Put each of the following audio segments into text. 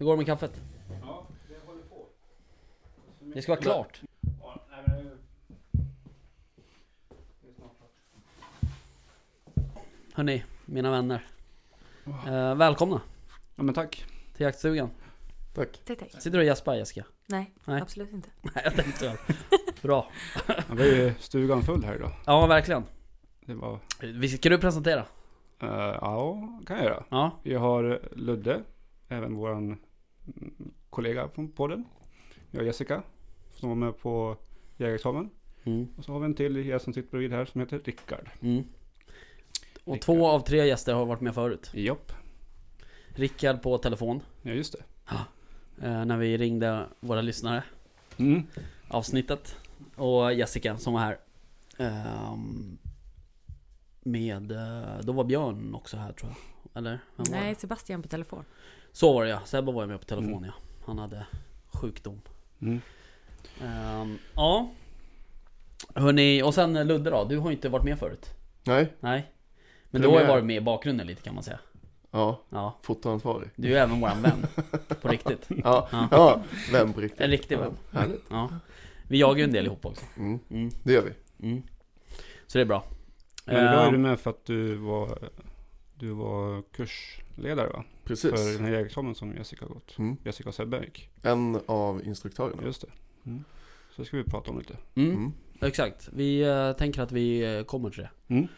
Hur går det med kaffet? Ja, det håller på. Det ska vara klart. Ja, nej, men det- det är snart klart. Hörni, mina vänner. Eh, välkomna Ja men tack. till jaktstugan. Tack. Tack, tack. Sitter du och gäspar Jessica? Nej, Nej. absolut inte. Nej, jag tänkte väl. Bra. Ja, vi är ju stugan full här idag. Ja, verkligen. Det var... Vi- Ska du presentera? eh, ja, kan jag göra. Ja. Vi har Ludde, även våran kollega från podden. Vi har Jessica, som var med på jägarexamen. Mm. Och så har vi en till gäst som sitter bredvid här som heter Rickard. Mm. Och Rickard. två av tre gäster har varit med förut. Jopp. Rickard på telefon. Ja just det. Eh, när vi ringde våra lyssnare. Mm. Avsnittet. Och Jessica som var här. Ehm, med, eh, då var Björn också här tror jag. Eller? Vem var Nej? Sebastian på telefon. Så var det ja. Sebbe var ju med på telefon Mm. ja. Han hade sjukdom. Mm. Ehm, ja. Hörni, och sen Ludde då. Du har ju inte varit med förut. Nej, Nej. Men du har ju varit med i bakgrunden lite kan man säga. ja, Ja. fotoansvarig. Du är även våran vän. På riktigt. Ja, Ja. ja, vem på riktigt. En riktig ja, vän. Härligt. Ja. Vi jagar ju en del ihop också. Mm, Mm. det gör vi. Mm. Så det är bra. Men idag är Ehm, du med för att du var, du var kursledare va? Precis. För den här jägarexamen som Jessica har gått. Mm. Jessica och Sebbe gick. En av instruktörerna. Just det. Mm. Så ska vi prata om lite. Mm. Mm. Exakt. Vi eh, tänker att vi eh, kommer till det. Mm.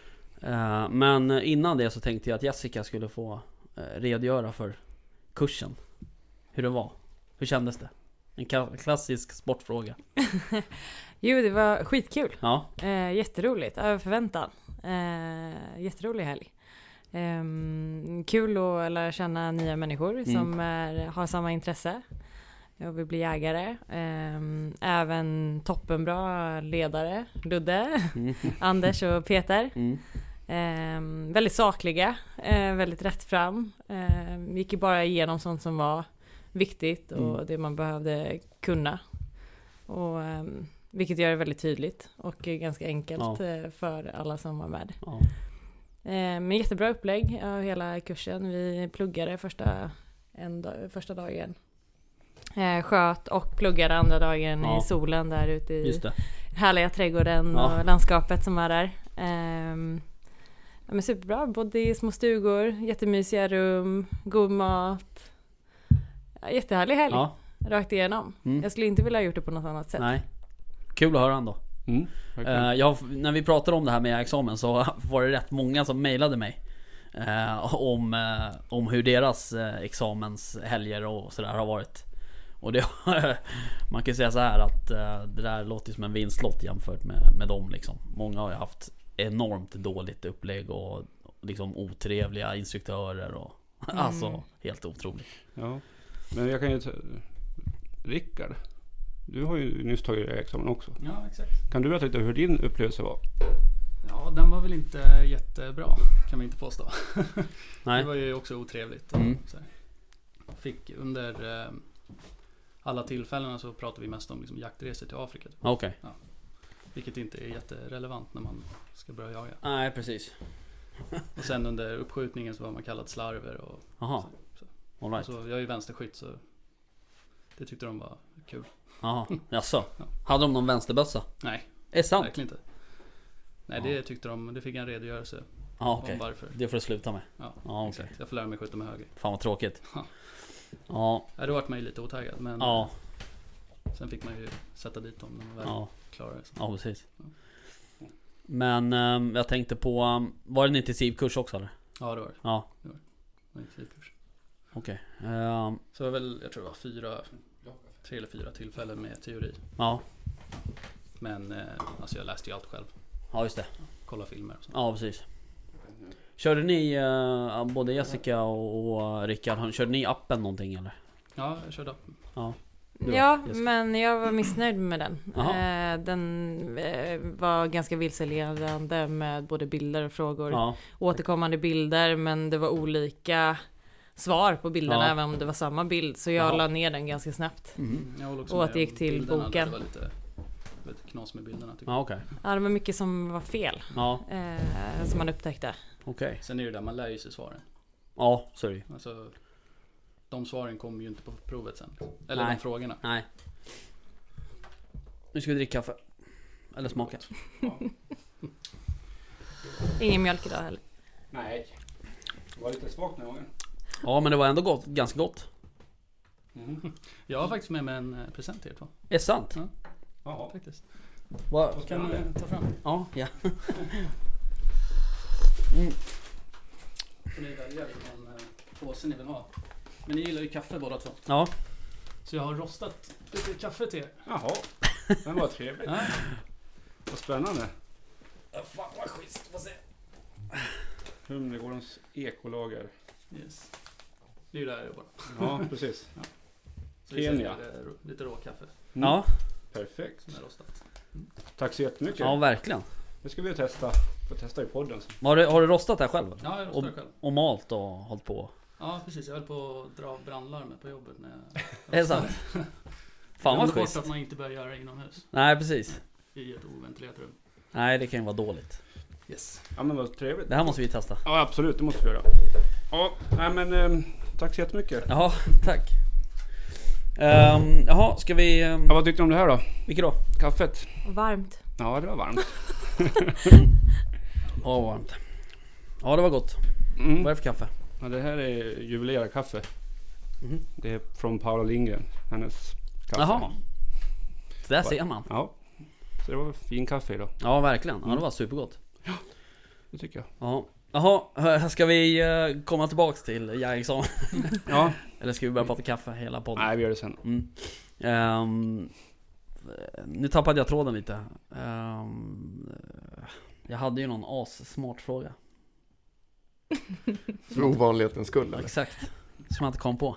Eh, men innan det så tänkte jag att Jessica skulle få uh, redogöra för kursen. Hur det var. Hur kändes det? En ka- klassisk sportfråga. Jo, det var skitkul. Ja. Eh, jätteroligt, över förväntan. Eh, jätterolig helg. Ehm, kul att lära känna nya människor som är, har samma intresse. Jag vill bli jägare. Ehm, även toppenbra ledare, Ludde, Mm. Anders och Peter. Mm. Ehm, väldigt sakliga, eh, väldigt rätt fram. Ehm, gick ju bara igenom sånt som var viktigt och Mm. det man behövde kunna. Och, vilket gör det väldigt tydligt och ganska enkelt Ja. eh, för alla som var med. Ja. Ehm, men jättebra upplägg av hela kursen. Vi pluggade första, dag, första dagen. Eh, sköt och pluggade andra dagen Ja. i solen där ute i härliga trädgården Ja. och landskapet som är där. Ehm, ja, men superbra, bodde i små stugor, jättemysiga rum, god mat. Ja, jättehärlig helg, Ja. rakt igenom. Mm. Jag skulle inte vilja ha gjort det på något annat sätt. Nej. Kul att höra ändå. Mm. Eh, jag, när vi pratade om det här med examen så var det rätt många som mejlade mig. eh, om, eh, om hur deras uh, examenshelger och sådär har varit. Och det, man kan säga så här att eh, det där låter som en vinstlott jämfört med, med dem liksom. Många har ju haft enormt dåligt upplägg och liksom otrevliga instruktörer och alltså helt otroligt. Ja, men jag kan ju... Rickard, du har ju nyss tagit examen också. Ja, exakt. Kan du berätta lite hur din upplevelse var? Ja, den var väl inte jättebra kan vi inte påstå. Det Nej. var ju också otrevligt. Mm. så. Fick under eh, alla tillfällena så pratade vi mest om liksom, jaktresor till Afrika. Typ. Okej. Vilket inte är jätterelevant när man ska börja jaga. Nej precis. Och sen under uppskjutningen så var man kallad slarver. Och, Jaha. så. Alright. så jag är ju vänsterskytt så det tyckte de var kul. Jaha. Jaså? Ja. Hade de någon vänsterbössa? Nej, Är det sant? verkligen inte. Nej, det tyckte de. Det fick jag en redogörelse Ja okej. om varför. Det får du sluta med. Ja, Ja exakt. Jag får lära mig skjuta med höger. Fan vad tråkigt. Ja. Ja. Ja, då vart man ju lite otaggad men Ja. sen fick man ju sätta dit dem när man väl Ja. klarade det. Ja precis. Men ehm, jag tänkte på, ehm, var det en intensivkurs också eller? Ja, det var det. Ja, Det var en intensivkurs. okej. Ehm, Så det var väl, jag tror det var fyra, tre eller fyra tillfällen med teori. ja. Men eh, alltså jag läste ju allt själv. ja, just det. Kolla filmer och så. Ja precis. Körde ni, eh, både Jessica och, och Rickard, körde ni appen någonting eller? Ja, jag körde upp. Ja. Ja, Jessica? men jag var missnöjd med den. Jaha. Eh, den eh, var ganska vilseledande med både bilder och frågor. Ja, Återkommande bilder, men det var olika svar på bilderna, Ja. även om det var samma bild. Så jag Jaha. la ner den ganska snabbt. mm. Och att det gick till bilderna, boken. Det var lite, lite knas med bilderna tycker ja okej. Ja, det var mycket som var fel, Ja, eh, som man upptäckte. jag. Sen är det där, man lär ju sig svaren. Ja, så ju. Alltså, de svaren kommer ju inte på provet sen. Eller Nej. de frågorna. Nej. Nu ska vi dricka kaffe. Eller smaka. Ingen mjölk idag heller. Nej. Det var lite svagt den gången. Ja men det var ändå gott, ganska gott. Mm. Jag har faktiskt med mig en eh, present till er två. Är det sant? Jaha. Faktiskt. Vad? Vad Kan du ta fram? Ja, ja. Får ni välja vilken eh, påse ni vill ha. Men ni gillar ju kaffe båda två. Ja. Så jag har rostat lite kaffe till er. Jaha. Den var trevlig. Ja. Vad spännande. Fan vad schysst, får se. Humlegårdens ekolager. Yes. Det är ju där jag jobbar. Ja, precis. Så vi Kenya. säljer, lite råkaffe Mm. Ja, Perfekt. som är rostat. Tack så jättemycket. ja verkligen. Det ska vi testa. Får testa i podden sen. Har du, har du rostat det här själv? Ja, jag Och, rostar själv. och malt och hållit på? Ja, precis. Jag höll på att dra av brandlarmet på jobbet när jag Är det sant? Fan vad Glömde bort schysst. att man inte bör göra inomhus. Nej precis. I ett oventilerat rum. Nej det kan ju vara dåligt. Yes. Ja men vad trevligt. Det här måste vi testa. Ja absolut, det måste vi göra. Ja, nej men ehm, tack så jättemycket. Jaha, tack. Um, jaha, ska vi... Um, Ja, vad tyckte du om det här då? vilket då? Kaffet? Varmt. Ja, det var varmt. Ja, vad varmt. Ja, det var gott. Mm. Vad är det för kaffe? Ja, det här är juvelerarkaffe. Mhm. Det är från Paula Lindgren. Hennes kaffe. Jaha. Så där ser man. Ja. Så det var fin kaffe idag. Ja, verkligen. Ja, det var supergott. Det tycker jag. Ja. Jaha, här ska vi eh, komma tillbaks till jägarexamen? Ja. Eller ska vi börja prata kaffe hela podden? Nej, vi gör det sen. Mm. Ehm, nu tappade jag tråden lite. Ehm, jag hade ju någon as-smart fråga. För ovanlighetens skull eller? Exakt. Som jag inte kom på.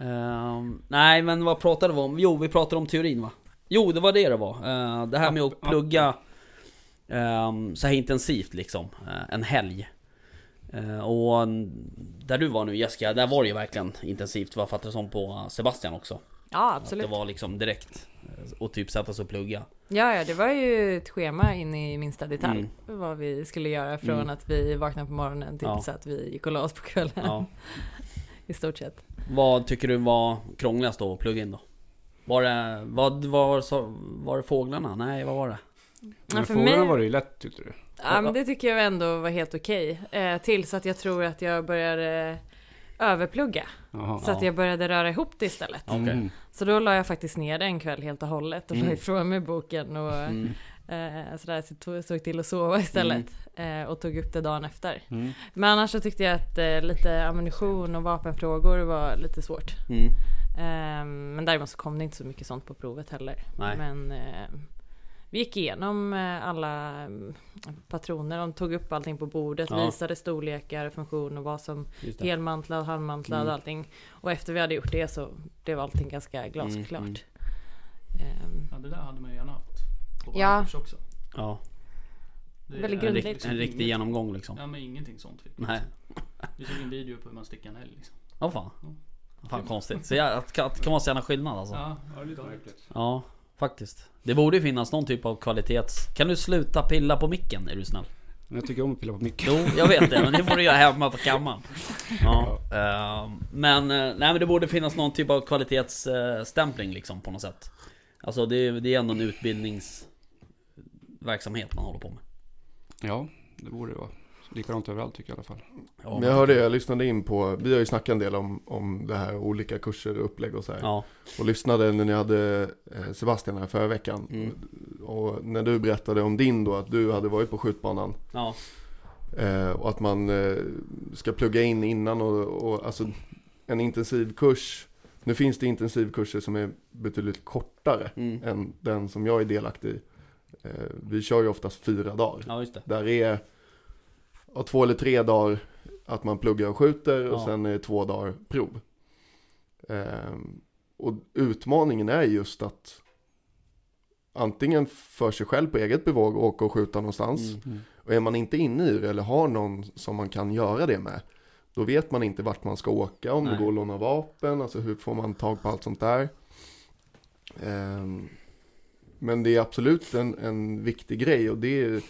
Ehm, nej men vad pratade vi om? Jo vi pratade om teorin va? Jo det var det det var. Eh, det här med att plugga ehm, så här intensivt liksom. eh, en helg. Eh, och där du var nu Jessica, där var det ju verkligen intensivt. Vad jag fattar som på Sebastian också. Ja Att absolut. det var liksom direkt. eh, Och typ sätta sig och plugga. Ja, ja, det var ju ett schema in i minsta detalj. Mm. Vad vi skulle göra från Mm. att vi vaknade på morgonen till Ja. så att vi gick och la oss på kvällen. Ja. I stort sett. Vad tycker du var krångligast då att plugga in då? Var det, vad var, var det fåglarna? Nej vad var det? Ja, Men för mig- var det ju lätt tyckte du. Ja, men det tycker jag ändå var helt okej. Eh, tills att jag tror att jag började överplugga. Jaha. Så att jag började röra ihop det istället. Mm. Så då la jag faktiskt ner det en kväll helt och hållet och Mm. la ifrån mig boken och Mm. eh, sådär, så tog, såg till att sova istället. Eh, och tog upp det dagen efter. Mm. Men annars så tyckte jag att eh, lite ammunition och vapenfrågor var lite svårt. Mm. Eh, men däremot så kom det inte så mycket sånt på provet heller. Nej. Men eh, vi gick igenom eh, alla mm, patroner, de tog upp allting på bordet, Ja. visade storlekar, funktion och vad som det. helmantlad, halvmantlad Mm. och allting. Och efter vi hade gjort det så blev allting ganska glasklart. Mm, Ehm, Ja, det där hade man ju gärna haft. På Ja. också. Ja, Det Väldigt är en, grundligt. rikt, en riktig genomgång liksom. Ja men ingenting sånt fick. Nej. Vi såg en video på hur man stickar en älg liksom. Ja fan. Fan konstigt. Så jag, att, att, kan man känna skillnad alltså? Ja. Ja, Ja, lite märkligt. Faktiskt. Det borde ju finnas någon typ av kvalitets... Kan du sluta pilla på micken? Är du snäll? Men jag tycker om att pilla på micken. Jo, jag vet det, men det får du göra hemma på kammaren. Ja, ehm, men, eh, nej men det borde finnas någon typ av kvalitetsstämpling liksom på något sätt. Alltså det, är- det är ändå en utbildningsverksamhet man håller på med. Ja, det borde det vara. Likadant överallt tycker jag i alla fall. Ja, Men jag hörde, jag lyssnade in på, vi har ju snackat en del om, om det här, olika kurser och upplägg och så här. Ja, Och lyssnade när ni hade eh, Sebastian här förra veckan. Mm. Och när du berättade om din då, att du hade varit på skjutbanan. ja, Eh, och att man eh, ska plugga in innan och, och alltså en intensivkurs. Nu finns det intensivkurser som är betydligt kortare mm. än den som jag är delaktig i. Eh, vi kör ju oftast fyra dagar. ja just det. Där är ja, två eller tre dagar att man pluggar och skjuter och Ja. sen är det två dagar prov. Ehm, och utmaningen är just att antingen för sig själv på eget bevåg åka och skjuta någonstans. Mm. Och är man inte inne i det eller har någon som man kan göra det med. Då vet man inte vart man ska åka, om Nej. det går att låna vapen, alltså hur får man tag på allt sånt där. Ehm, men det är absolut en, en viktig grej och det är,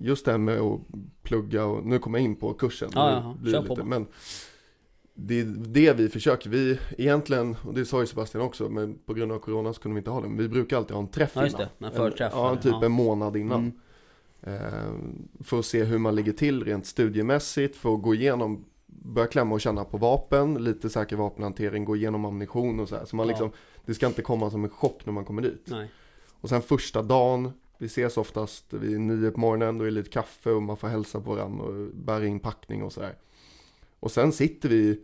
just det här med att plugga och nu kommer jag in på kursen. Ja, blir kör på lite, bara. men det är det vi försöker. Vi egentligen, och det sa ju Sebastian också, men på grund av corona så kunde vi inte ha det. Men vi brukar alltid ha en träff Ja just innan. det, en förträff. En, ja, typ Ja. en månad innan. Mm. Eh, för att se hur man ligger till rent studiemässigt, för att gå igenom, börja klämma och känna på vapen, lite säker vapenhantering, gå igenom ammunition och så här. Så man Ja. liksom, det ska inte komma som en chock när man kommer dit. Nej. Och sen första dagen, vi ses oftast vid nio på morgonen, då är det lite kaffe och man får hälsa på varandra och bära in packning och sådär. Och sen sitter vi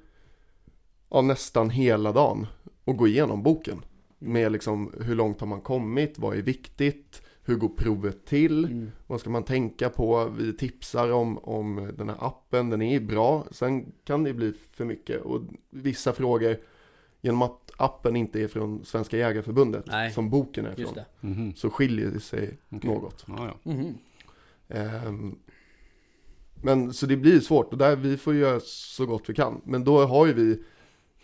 ja, nästan hela dagen och går igenom boken. Med liksom hur långt har man kommit, vad är viktigt, hur går provet till, Mm. vad ska man tänka på, vi tipsar om, om den här appen, den är bra, sen kan det bli för mycket. Och vissa frågor, genom att appen inte är från Svenska Jägareförbundet, Nej. som boken är från, det. Mhm. så skiljer det sig Okej. något. Ja, ja. Mhm. Ehm, men så det blir svårt och där vi får göra så gott vi kan. Men då har ju vi,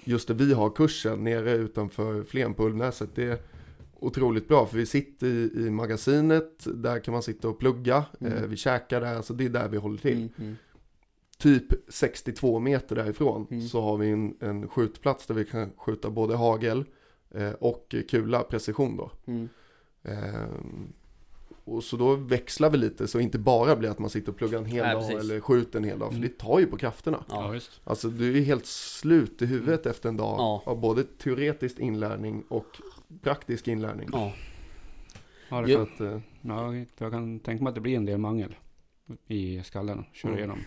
just det vi har kursen nere utanför Flen på Ulvnäset. Det är otroligt bra för vi sitter i, i magasinet, där kan man sitta och plugga. Mm. Eh, vi käkar där, alltså det är där vi håller till. Mm. Mm. Typ 62 meter därifrån Mm. så har vi en, en skjutplats där vi kan skjuta både hagel eh, och kula, precision då. Mm. Ehm, och så då växlar vi lite så inte bara blir att man sitter och pluggar en hel Nej, dag precis. eller skjuter en hel dag. För Mm. det tar ju på krafterna. ja, visst. Alltså du är helt slut i huvudet efter en dag Ja. av både teoretisk inlärning och praktisk inlärning. Ja. Ja, det Så att, eh, ja, jag kan tänka mig att det blir en del mangel i skallen. Köra Mm.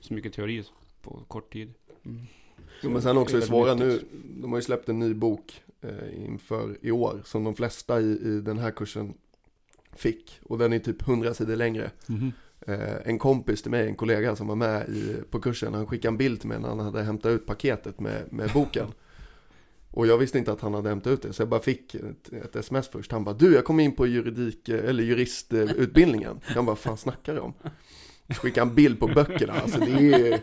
Så mycket teori på kort tid. Mm. jo, men sen också det svåra nu, de har ju släppt en ny bok eh, inför i år som de flesta i, i den här kursen fick. Och den är typ 100 sidor längre. Mhm. Eh, en kompis till mig, en kollega som var med i, på kursen, han skickade en bild till mig när han hade hämtat ut paketet med, med boken. Och jag visste inte att han hade hämtat ut det, så jag bara fick ett, ett sms först. Han bara, du jag kom in på juridik, eh, eller juristutbildningen. Jag bara, fan snackar du om? Skickade en bild på böckerna, alltså det är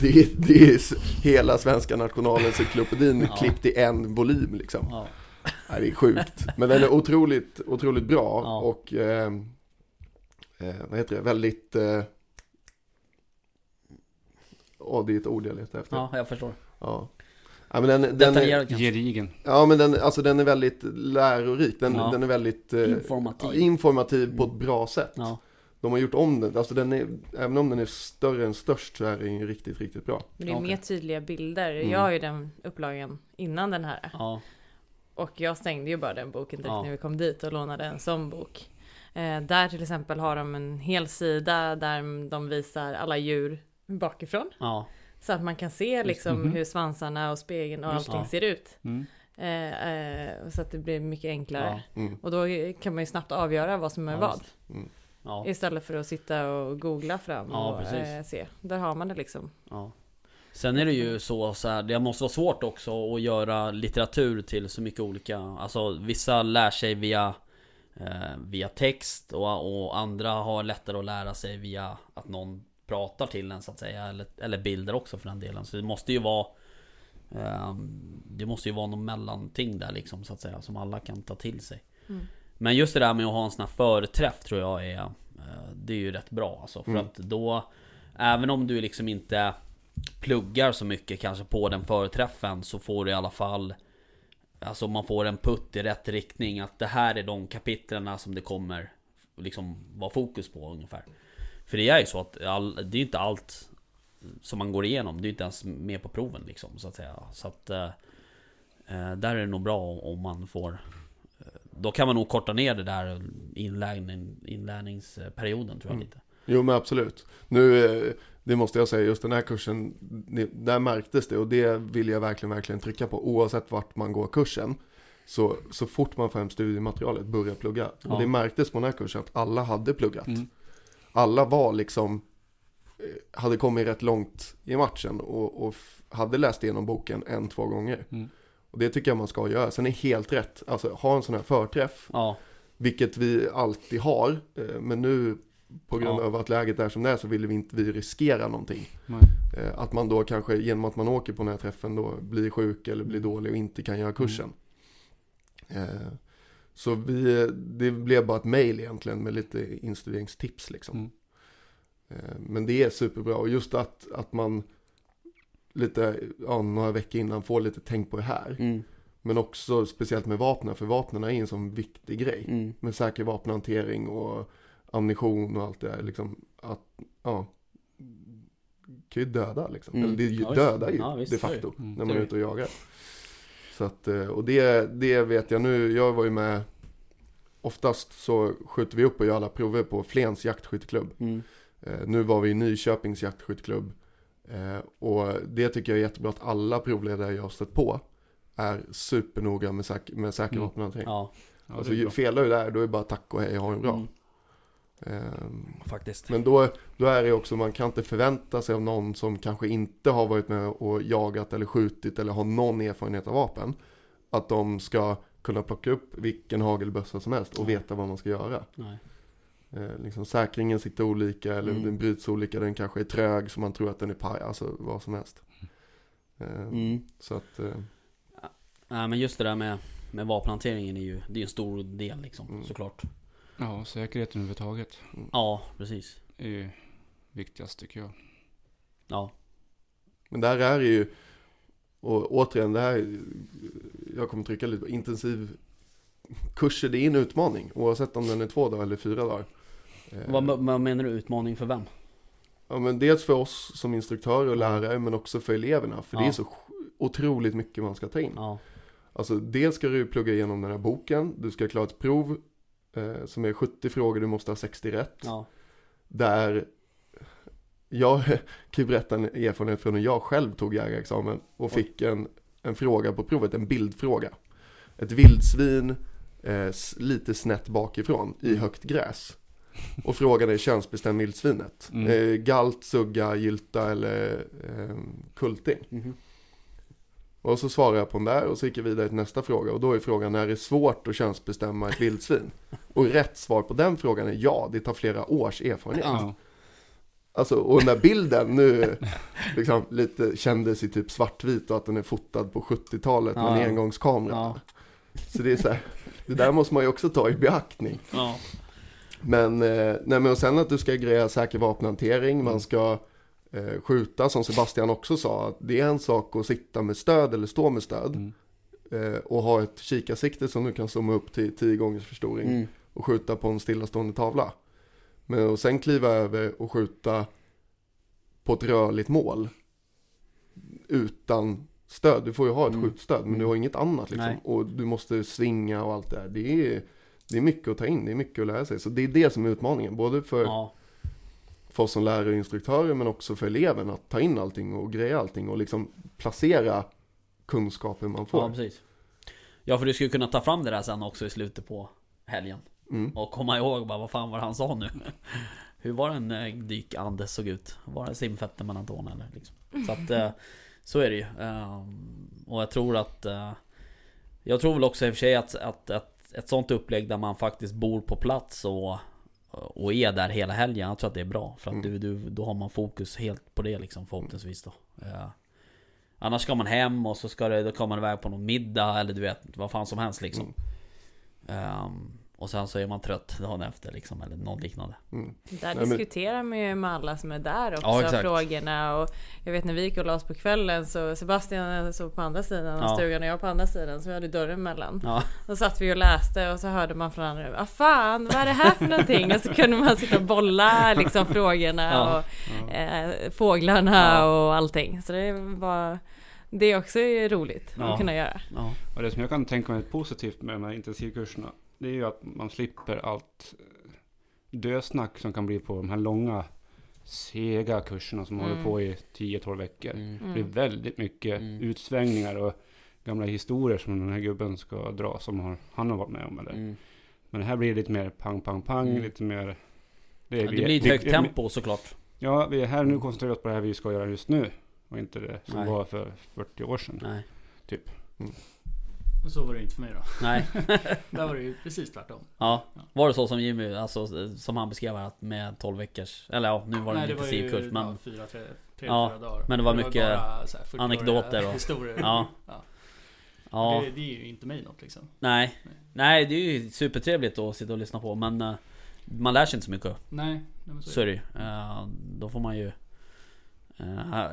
det är, det är hela svenska nationalencyklopedin Ja. klippt i en volym liksom. Ja. Nej, det är sjukt. Men den är otroligt, otroligt bra Ja. och eh, eh, vad heter det, väldigt eh, Åh, det är ett ord jag letar efter. Ja. ja, jag förstår. Ja. men den, den är. Gedigen. ja, men den, alltså, den är väldigt lärorik. Den, Ja. den är väldigt eh, Informativ. ja, informativ på ett bra sätt. Ja. De har gjort om den. Alltså den är, även om den är större än störst så är den ju riktigt, riktigt bra. Men det är mer tydliga bilder. Mm. Jag har ju den upplagan innan den här. Ja. Och jag stängde ju bara den boken direkt Ja. när vi kom dit och lånade en sån bok. Eh, där till exempel har de en hel sida där de visar alla djur bakifrån. Ja. Så att man kan se liksom Mhm. hur svansarna och spegeln och Just allting ser ut. Mm. Eh, eh, så att det blir mycket enklare. Ja. Mm. Och då kan man ju snabbt avgöra vad som är Ja, vad. Ja. Istället för att sitta och googla fram Ja, och eh, se. Där har man det liksom. Ja. Sen är det ju så, så här, det måste vara svårt också att göra litteratur till så mycket olika Alltså vissa lär sig via eh, Via text och, och andra har lättare att lära sig via att någon pratar till en så att säga Eller, eller bilder också för den delen Så det måste ju vara eh, Det måste ju vara någon mellanting där liksom så att säga Som alla kan ta till sig Mm. Men just det där med att ha en sån här förträff tror jag är eh, Det är ju rätt bra alltså. För Mm. att då Även om du liksom inte pluggar så mycket kanske på den förträffen så får du i alla fall Alltså man får en putt i rätt riktning. Att det här är de kapitlerna som det kommer liksom vara fokus på ungefär. För det är ju så att all, det är inte allt som man går igenom, det är inte ens med på proven liksom så att säga. Så att eh, eh, Där är det nog bra om man får Då kan man nog korta ner det där inlärning, inlärningsperioden tror jag Mm. lite Jo men absolut. Nu, eh, det måste jag säga, just den här kursen, där märktes det och det vill jag verkligen, verkligen trycka på. Oavsett vart man går kursen, så, så fort man får hem studiematerialet, börja plugga. Ja. Och det märktes på den här kursen att alla hade pluggat. Mm. Alla var liksom, eh, hade kommit rätt långt i matchen och, och hade läst igenom boken en, två gånger. Mm. Och det tycker jag man ska göra. Sen är helt rätt, alltså ha en sån här förträff, Ja, vilket vi alltid har, eh, men nu på grund Ja. av att läget är som det är så ville vi inte vi riskera någonting. Nej. Eh, Att man då kanske genom att man åker på den här träffen då blir sjuk eller blir dålig och inte kan göra kursen. Eh, Så vi, det blev bara ett mail egentligen med lite instuderingstips liksom. Mm. Men det är superbra och just att, att man lite, ja, några veckor innan får lite tänk på det här. Mm. Men också speciellt med vapnen, för vapnen är en sån viktig grej. Mm. Med säker vapenhantering och ammunition och allt det där. Liksom, att, ja, kan ju döda liksom. Mm. Eller det är ju- Ja, dödar ju Ja, visst, de facto Mm. när man är ute och jagar. Så att, eh, och det, det vet jag nu, jag var ju med Oftast så skjuter vi upp och gör alla prover på Flens jaktskytteklubb. Mm. Eh, nu var vi i Nyköpings jaktskytteklubb. Eh, och det tycker jag är jättebra att alla provledare jag har stött på är supernoga med, säk med säker Mm. vapenhantering. Ja, Ja, alltså felar du där, då är det bara tack och hej, ha en bra. Mm. Ehm, faktiskt. men då, då är det också, man kan inte förvänta sig av någon som kanske inte har varit med och jagat eller skjutit eller har någon erfarenhet av vapen. Att de ska kunna plocka upp vilken hagelbössa som helst och Nej. veta vad man ska göra. Nej. Eh, liksom säkringen sitter olika eller Mm. den bryts olika, den kanske är trög så man tror att den är paj, alltså vad som helst. Eh, Mm. Så att, eh, Nej men just det där med, med vapenhanteringen är ju, det är en stor del liksom, Mm. såklart. Ja, säkerheten överhuvudtaget Ja, precis. är ju viktigast tycker jag. Ja. men där är det ju, och återigen det här, jag kommer trycka lite på intensiv kurser, det är en utmaning oavsett om den är två dagar eller fyra dagar. Eh, Vad, vad menar du utmaning för vem? Ja men dels för oss som instruktörer och lärare men också för eleverna. För det Ja. är så otroligt mycket man ska ta in. Ja. Alltså dels ska du plugga igenom den här boken. Du ska klara ett prov eh, som är 70 frågor, du måste ha 60 rätt. Ja. Där jag kan berätta en erfarenhet från när jag själv tog jägarexamen och Oj. fick en, en fråga på provet, en bildfråga. Ett vildsvin eh, lite snett bakifrån i Mm. högt gräs. Och är könsbestäm vildsvinet. Mm. Eh, galt, sugga, gylta eller eh, kulting. Mhm. Och så svarade jag på den där och så gick jag vidare till nästa fråga. Och då är frågan, är det svårt att könsbestämma ett vildsvin? Och rätt svar på den frågan är ja, det tar flera års erfarenhet. Ja. Alltså, och den där bilden nu liksom lite kändes i typ svartvit och att den är fotad på 70-talet med en engångskamera. Så det är så här, det där måste man ju också ta i beaktning. Ja. Men, eh, nej men och sen att du ska greja säker vapenhantering, man ska eh, skjuta som Sebastian också sa, att det är en sak att sitta med stöd eller stå med stöd Mm. eh, och ha ett kikarsikte som du kan zooma upp till 10 gångers förstoring Mm. och skjuta på en stillastående tavla. Men och sen kliva över och skjuta på ett rörligt mål utan stöd. Du får ju ha ett Mm. skjutstöd men du har inget annat liksom. Nej. Och du måste svinga och allt det där. Det är, det är mycket att ta in, det är mycket att lära sig. Så det är det som är utmaningen, både för, Ja. för oss som lärare och instruktörer men också för eleven att ta in allting och greja allting och liksom placera kunskapen man ja, får. precis. Ja, för du skulle kunna ta fram det där sen också i slutet på helgen. Mm. Och komma ihåg bara, vad fan var han sa nu? Hur var en eh, dykande såg ut? Var det simfötter mellan tårna eller liksom? Så att, eh, så är det ju. Ehm, och jag tror att... eh, Jag tror väl också i och för sig att, att, att ett sånt upplägg där man faktiskt bor på plats och, och är där hela helgen. Jag tror att det är bra. För att Mm. du, du, då har man fokus helt på det liksom förhoppningsvis då. Eh, Annars ska man hem och så ska det, då kommer man iväg på någon middag eller du vet vad fan som helst liksom. Ehm, och sen så är man trött dagen efter liksom eller något liknande. Mm. Där Nej, men- diskuterar man ju med alla som är där också, Ja, exakt. frågorna. Och jag vet när vi gick och la oss på kvällen så Sebastian såg på andra sidan av Ja. stugan och jag på andra sidan så vi hade dörren mellan. Ja, Då satt vi och läste och så hörde man från andra, vad fan, vad är det här för någonting? Och så kunde man sitta och bolla liksom frågorna Ja. och eh, fåglarna Ja. och allting. Så det var, det är också roligt Ja. att kunna göra. ja, Och det som jag kan tänka mig är positivt med de här intensivkurserna, det är ju att man slipper allt eh, dösnack som kan bli på de här långa, sega kurserna som Mm. håller på i 10-12 veckor. mm. Det är väldigt mycket Mm. utsvängningar och gamla historier som den här gubben ska dra som har, han har varit med om. Eller. Mm. Men det här blir lite mer pang, pang, pang, Mm. lite mer... Det vi- blir ett högt tempo såklart. Ja, vi är här nu koncentrerar oss på det här vi ska göra just nu. Och inte det som Nej. var för 40 år sedan. Nej. Så var det inte för mig då. Nej. Där var det ju precis tvärtom. Ja. Var det så som Jimmy, alltså som han beskrev att med 12 veckors, eller ja nu var det Nej, en det var intensivkurs men ja, fyra, tre, tre Ja, fyra dagar. men det var mycket bara så här 40-åriga anekdoter och- historier. Ja. ja. Ja. Det, det är ju inte mig något liksom. Nej. Nej. Nej, det är ju supertrevligt att sitta och lyssna på men eh, man lär sig inte så mycket. Nej, nej men så är det. det ju. Eh, Då får man ju... Uh,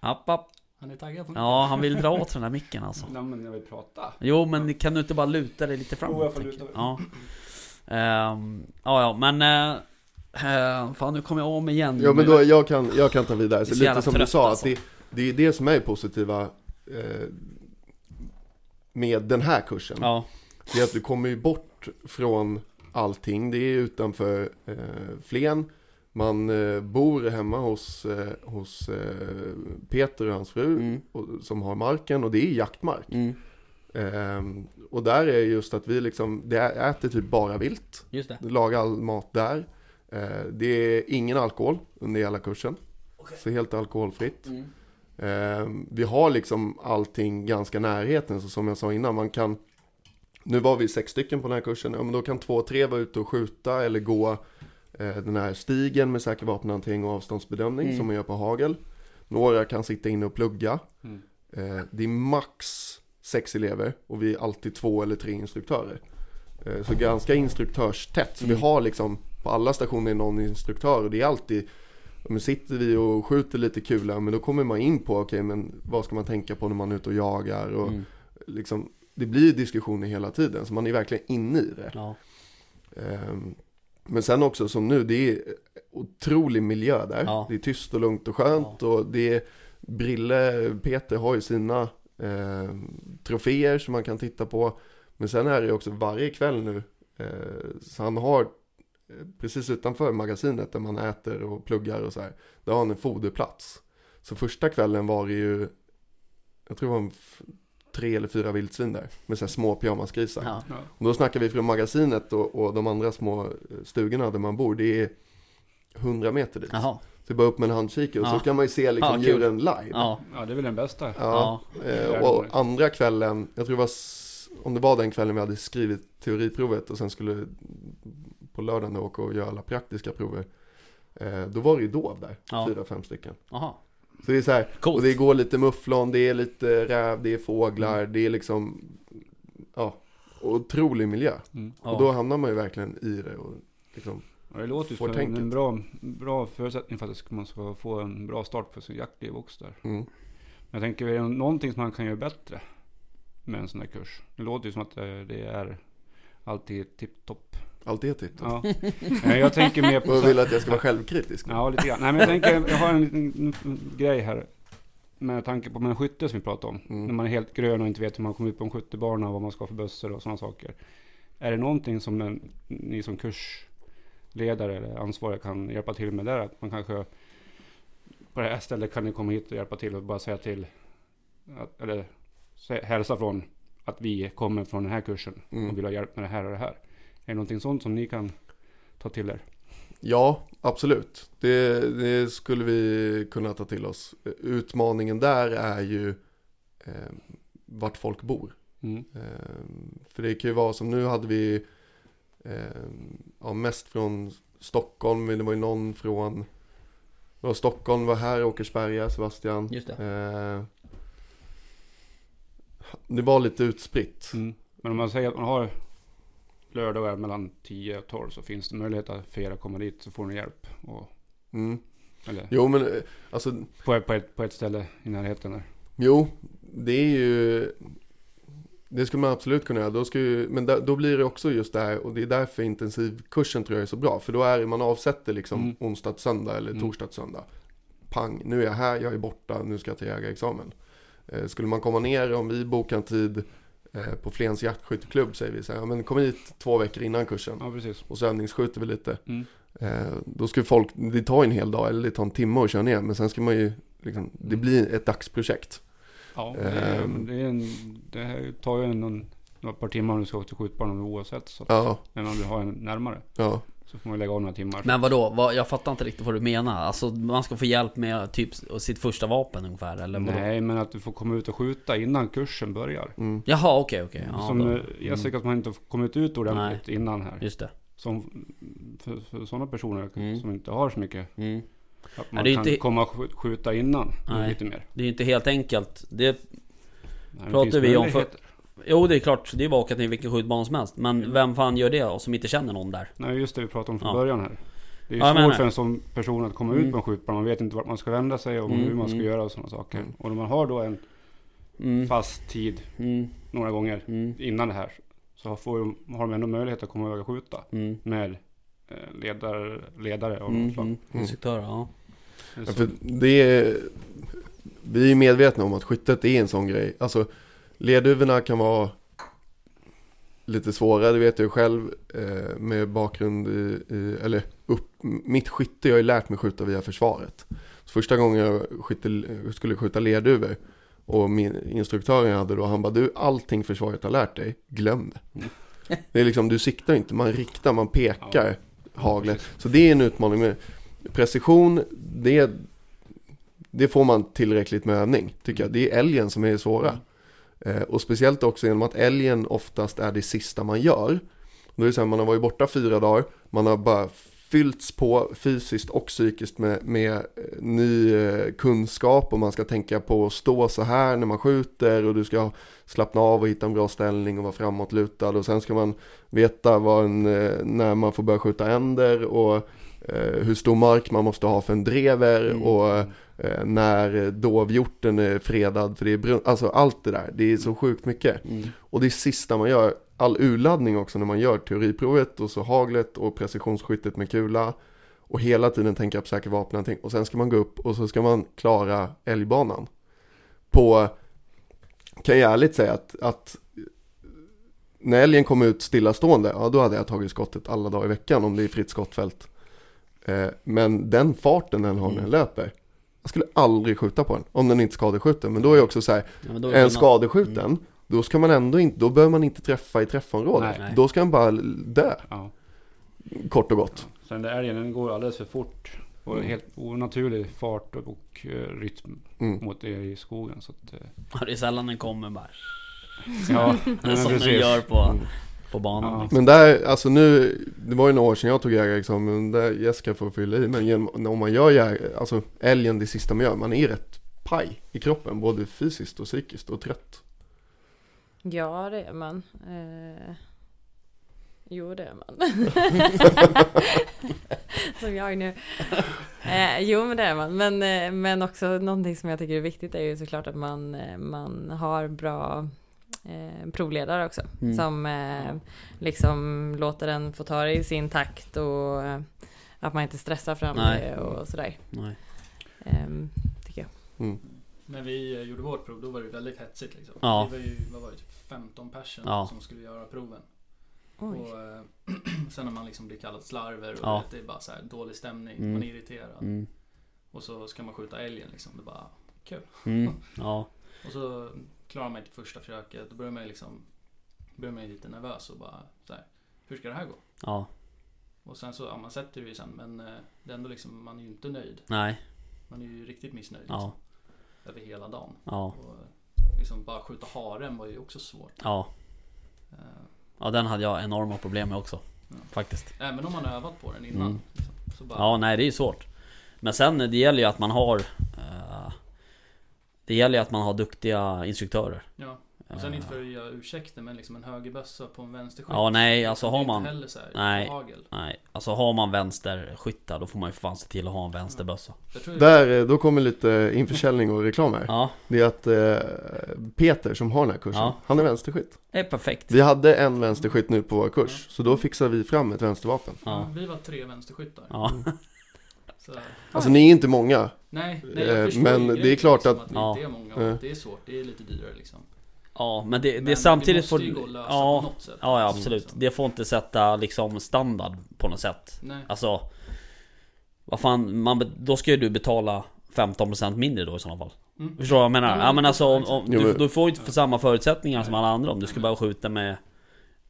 app, app. Han är taggad på Ja, han vill dra åt den där micken alltså. Nej men jag vill prata. Jo, men kan du inte bara luta dig lite framåt? Jo, jag får luta mig. Ja. Ehm, ja, ja, men... eh, fan, nu kommer jag om igen. Ja men då, jag kan, jag kan ta vidare. Så lite som du sa, alltså. att det, det är det som är positiva eh, med den här kursen. Ja, Det är att du kommer ju bort från allting. Det är utanför eh, Flen. Man eh, bor hemma hos, eh, hos eh, Peter och hans fru mm, och, som har marken och det är jaktmark. mm, Ehm, och där är just att vi liksom, det äter typ bara vilt. just det. Lagar all mat där. Eh, det är ingen alkohol under hela kursen. Så helt alkoholfritt. Mm. Eh, vi har liksom allting ganska närheten, så som jag sa innan, man kan Nu var vi sex stycken på den här kursen, ja men då kan två, tre vara ute och skjuta eller gå den här stigen med säker vapenhantering och avståndsbedömning Mm. som man gör på hagel. Några kan sitta inne och plugga. Mm. Eh, det är max sex elever och vi är alltid två eller tre instruktörer. Eh, så ganska instruktörstätt. Så Mm. vi har liksom på alla stationer någon instruktör och det är alltid men sitter vi och skjuter lite kula men då kommer man in på okej men vad ska man tänka på när man är ute och jagar och Mm. liksom det blir diskussioner hela tiden så man är verkligen inne i det. Ja. Ehm, Men sen också som nu, det är otrolig miljö där. Ja. Det är tyst och lugnt och skönt och det är Brille, Peter har ju sina eh, troféer som man kan titta på. Men sen är det också varje kväll nu, eh, så han har eh, precis utanför magasinet där man äter och pluggar och så här. Där har han en foderplats. Så första kvällen var det ju, jag tror det var en tre eller fyra vildsvin där. Med så här små pyjamasgrisar. Ja. Ja. Och då snackar vi från magasinet och, och de andra små eh, stugorna där man bor. Det är 100 meter dit. Jaha. Så bara upp med en handkikare och Ja. så kan man ju se liksom Ja, djuren live. Ja. ja, det är väl den bästa. Ja. Eh, och andra kvällen, jag tror det var, om det var den kvällen vi hade skrivit teoriprovet och sen skulle på lördagen då åka och göra alla praktiska prover. Eh, då var det ju dov där, Ja. fyra, fem stycken. Jaha. Så det är så här, Coolt. och det går lite mufflon, det är lite räv, det är fåglar, det är liksom, ja, otrolig miljö. Mm. Och Ja. då hamnar man ju verkligen i det och liksom, Ja, det låter ju som tänket. en bra, bra förutsättning för att man ska få en bra start på sin jaktliv också där. mm. Men jag tänker, är det någonting som man kan göra bättre med en sån här kurs? Det låter ju som att det är alltid tipptopp. Allt är titt. Ja. Jag tänker mer på... Så- vill att jag ska vara självkritisk. nu. Ja, lite grann. Nej, men jag tänker, jag har en liten grej här. Med tanke på med skytte som vi pratade om. Mm. När man är helt grön och inte vet hur man kommer ut på en skyttebana och vad man ska ha för bössor och sådana saker. Är det någonting som en, ni som kursledare eller ansvariga kan hjälpa till med där? Att man kanske på det här stället kan ni komma hit och hjälpa till och bara säga till. Att, eller hälsa från att vi kommer från den här kursen Mm. och vill ha hjälp med det här och det här. Är det någonting sånt som ni kan ta till er? Ja, absolut. Det, det skulle vi kunna ta till oss. Utmaningen där är ju eh, vart folk bor. Mm. Eh, för det kan ju vara som nu hade vi eh, ja, mest från Stockholm, men det var ju någon från det var Stockholm var här, Åkersberga, Sebastian. Just det. Eh, det var lite utspritt. Mm. Men om man säger att man har lördagar mellan 10 och 12 så finns det möjlighet att för er att komma dit så får ni hjälp. Och, Mm. eller Jo, men eh, alltså på, ett- på, ett, på ett ställe i närheten där. Jo, det är ju Det skulle man absolut kunna göra, då ska ju, men där, då blir det också just det här och det är därför intensivkursen tror jag är så bra. För då är det, man avsätter liksom Mm. onsdag till söndag eller Mm. torsdag till söndag. Pang, nu är jag här, jag är borta, nu ska jag till jägarexamen. Eh, skulle man komma ner, om vi bokar en tid på Flens jaktskytteklubb säger vi så här, ja, men kom hit två veckor innan kursen. Ja, precis. Och så övningsskjuter vi lite. Mm. Eh, då ska folk, det tar en hel dag eller det tar en timme att köra ner. Men sen ska man ju, liksom, det blir ett dagsprojekt. Ja, det, är, Ehm. det, är en, det här tar ju en, någon, ett par timmar om du ska åka till skjutbanan oavsett. Så att, Ja, Men om du har en närmare ja. Så får man lägga av några timmar. Men vadå? Vad, jag fattar inte riktigt vad du menar. Alltså man ska få hjälp med typ sitt första vapen ungefär eller vadå? Nej, men att du får komma ut och skjuta innan kursen börjar. Mm. Jaha okej okej. Ja, som då. eh, Jessica som har inte kommit ut ordentligt innan här. Just det. Som, för, för sådana personer Mm. som inte har så mycket. Mm. Att man är kan inte- komma och skj- skjuta innan Nej. lite mer. Det är ju inte helt enkelt. Det Nej, det Pratar vi om för-. Jo det är klart, det är bara att åka till vilken skjutbana som helst. Men Mm. vem fan gör det och som inte känner någon där? Nej, just det vi pratade om från Ja. början här. Det är ju Ja, svårt för en sån person att komma Mm. ut på en skjutbana. Man vet inte vart man ska vända sig och Mm, hur man ska mm. göra och sådana saker. Mm. Och när man har då en Mm. fast tid Mm. några gånger Mm. innan det här. Så får har de ändå möjlighet att komma iväg och skjuta Mm. med eh, ledare, ledare av Mm. något slag. Mm. Instruktörer, ja. Det är Ja, för det är, vi är medvetna om att skyttet är en sån grej. Alltså ledhuvorna kan vara lite svåra, det vet jag själv eh, med bakgrund i, i eller upp, mitt skytte, jag har ju lärt mig skjuta via försvaret. Så första gången jag skytte, skulle skjuta ledhuvor och min instruktör jag hade då, han bara du allting försvaret har lärt dig, glöm det. Det är liksom, du siktar inte, man riktar, man pekar haglet. Så det är en utmaning med precision, det, det får man tillräckligt med övning, tycker jag. Det är älgen som är svåra. Eh, och speciellt också genom att älgen oftast är det sista man gör. Då är det så här, man har varit borta fyra dagar, man har bara fyllts på fysiskt och psykiskt med, med eh, ny eh, kunskap och man ska tänka på att stå så här när man skjuter och du ska slappna av och hitta en bra ställning och vara framåtlutad och sen ska man veta vad en, när man får börja skjuta änder och hur stor mark man måste ha för en drever Mm. och eh, när dovhjorten är fredad för det är brun, alltså allt det där, det är så sjukt mycket. Mm. Och det sista man gör, all urladdning också när man gör teoriprovet och så haglet och precisionsskyttet med kula och hela tiden tänka på säker vapenhantering och sen ska man gå upp och så ska man klara älgbanan. På, kan jag ärligt säga att, att när älgen kom ut stillastående, ja då hade jag tagit skottet alla dagar i veckan om det är fritt skottfält. Eh, men den farten den har när den löper, jag skulle aldrig skjuta på den om den inte är skadeskjuten. Men då är det också så här, Ja, en skadeskjuten, Mm. då ska man ändå inte, då behöver man inte träffa i träffområdet. Nej. Då ska den bara dö, Ja. kort och gott. Så den där älgen den går alldeles för fort. Och Mm. helt onaturlig fart och, och eh, rytm Mm. mot det i skogen. Så att, eh, Ja, det är sällan den kommer bara. ja, Det är men som den gör på, Mm. På banan. Ja. Liksom. Men där, alltså nu, det var ju några år sedan jag tog jägarexamen, där Jessica får fylla i, men genom, om man gör jägar, alltså älgen det sista man gör, man är rätt paj i kroppen, både fysiskt och psykiskt och trött. Ja, det är man. Eh, jo, det är man. som jag nu. Eh, jo, men det är man. Men, eh, men också någonting som jag tycker är viktigt är ju såklart att man, eh, man har bra eh, provledare också. Mm. Som eh, liksom låter den få ta det i sin takt och eh, att man inte stressar fram Nej. det och sådär. Nej. Ehm, tycker jag. Mm. När vi eh, gjorde vårt prov då var det väldigt hetsigt liksom. Ja. Det var ju, vad var det, typ 15 personer Ja. som skulle göra proven. Oj. Och eh, sen när man liksom blir kallad slarver och Ja. det är bara så här dålig stämning, Mm. man är irriterad. Mm. Och så ska man skjuta älgen liksom. Det är bara kul. Mm. Ja. Och så klarar man inte första försöket. Då börjar man ju liksom börjar man ju lite nervös och bara så här, hur ska det här gå? Ja. Och sen så, ja man sätter det ju sen men eh, det är ändå liksom, man är ju inte nöjd. Nej. Man är ju riktigt missnöjd Ja. liksom, över hela dagen. Ja. Och liksom bara skjuta haren var ju också svårt. Ja. Eh, Ja, den hade jag enorma problem med också. Ja. Faktiskt. även om man har övat på den innan. Mm. Liksom, bara, Ja, nej det är ju svårt. Men sen det gäller ju att man har Det gäller ju att man har duktiga instruktörer. ja. Och sen inte för att göra ursäkter men liksom en högerbössa på en vänsterskytt. Ja, nej, alltså har man- heller så här, nej. hagel. Nej, alltså har man vänsterskyttar då får man ju för fan se till att ha en vänsterbössa. Där, eh, då kommer lite införsäljning och reklam här. Ja, Det är att eh, Peter som har den här kursen, Ja. han är vänsterskytt. det är perfekt. Vi hade en vänsterskytt nu på vår kurs, så då fixar vi fram ett vänstervapen. ja. Ja. Vi var tre vänsterskyttar. Alltså ni är inte många, nej, nej jag Eh, förstår men ju det är grejen, klart liksom, att- vi Ja. inte är många och det är svårt. Det är lite dyrare liksom. ja men det, det Men är samtidigt vi får... måste ju gå och lösa Ja, på något sätt. ja, ja absolut. Liksom. Det får inte sätta liksom standard på något sätt. Nej. Alltså Vad fan, man, då ska ju du betala 15% mindre då i sådana fall. Mm. Förstår du vad jag menar? Ja, men Ja men det- alltså om, om, Jo, du, men- du får ju inte för samma förutsättningar som alla andra om du ska Nej. bara skjuta med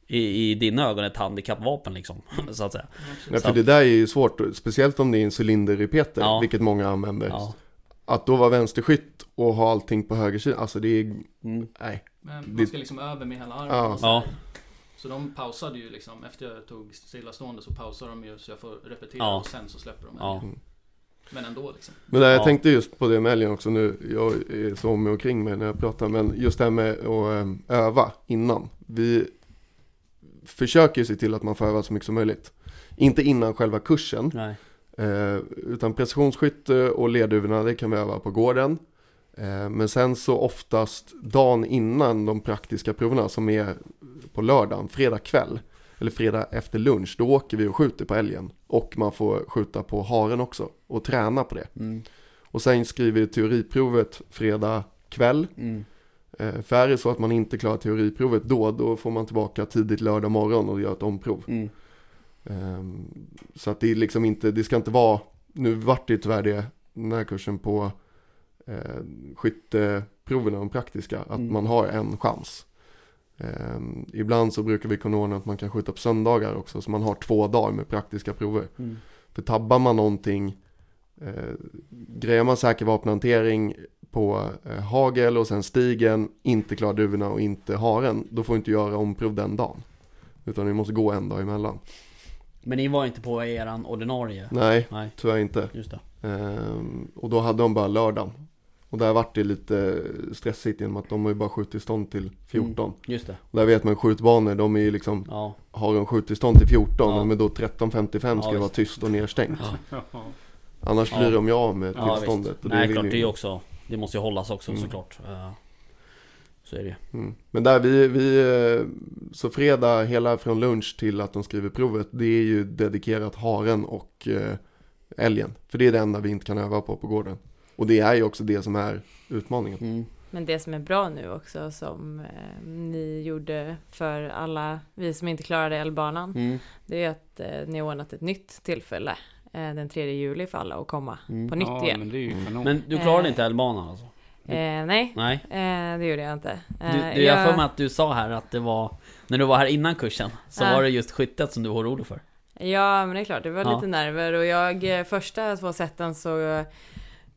i, I dina ögon ett handikappvapen liksom, Mm. så att säga. Nej, Så- för det där är ju svårt, speciellt om det är en cylinderrepeter, Ja. vilket många använder. Ja. Att då vara vänsterskytt och ha allting på högersidan, alltså det är, Mm. nej. Men man ska liksom över med hela armen. Ja. så, här. Ja. så de pausade ju liksom, efter jag tog stillastående så pausade de ju så jag får repetera Ja. och sen så släpper de Ja. igen. Men ändå liksom. Men där, jag Ja. tänkte just på det med älgen också nu. Jag är så om mig och kring mig när jag pratar. Men just det här med att äm, öva innan. Vi försöker ju se till att man får öva så mycket som möjligt. Inte innan själva kursen. Nej. Eh, utan precisionsskytte och ledduvorna, det kan vi öva på gården. Eh, men sen så oftast dagen innan de praktiska proverna som är på lördagen, fredag kväll. Eller fredag efter lunch, då åker vi och skjuter på älgen. Och man får skjuta på haren också och träna på det. Mm. Och sen skriver vi teoriprovet fredag kväll. Mm. Eh, för är det så att man inte klarar teoriprovet då, då får man tillbaka tidigt lördag morgon och gör ett omprov. Mm. Ehm, Så att det är liksom inte, det ska inte vara, nu vart det tyvärr det, den här kursen på eh, skytteproven, de praktiska, att Mm. man har en chans. Ehm, ibland så brukar vi kunna ordna att man kan skjuta på söndagar också, så man har två dagar med praktiska prover. Mm. För tabbar man någonting, eh, grejer man säker vapenhantering på eh, hagel och sen stigen, inte klarar duvorna och inte haren, då får du inte göra omprov den dagen. Utan vi måste gå en dag emellan. Men ni var inte på eran ordinarie? Nej, Nej, tyvärr inte. just det. Ehm, och då hade de bara lördagen. Och där vart det lite stressigt genom att de har ju bara skjuttillstånd till 14. Just det. Och där vet man skjutbanor, de är ju liksom, Ja. har de skjuttillstånd till 14, Ja. men då 13.55 ska Ja, det vara tyst och nedstängt. Ja. Annars Ja. blir de ju av med Ja, tillståndet. visst. och det Nej klart, ju- det är ju också Det måste ju hållas också Mm. såklart Eh, Så är det Mm. Men där vi, vi, eh, så fredag hela från lunch till att de skriver provet, det är ju dedikerat haren och eh, älgen. För det är det enda vi inte kan öva på på gården. Och det är ju också det som är utmaningen. mm. Men det som är bra nu också som eh, ni gjorde för alla vi som inte klarade älvbanan. Mm. Det är att eh, ni har ordnat ett nytt tillfälle den 3 juli för alla att komma Mm. på nytt ja, igen. men det är ju kanon. Men du klarade Eh. inte älvbanan alltså? Eh, nej, Nej? eh, det gjorde jag inte. Du, Eh, du, jag har för mig att du sa här att det var När du var här innan kursen Så var det just skyttet som du var orolig för Ja, men det är klart, det var Ja. lite nerver och jag eh, första två sätten så eh,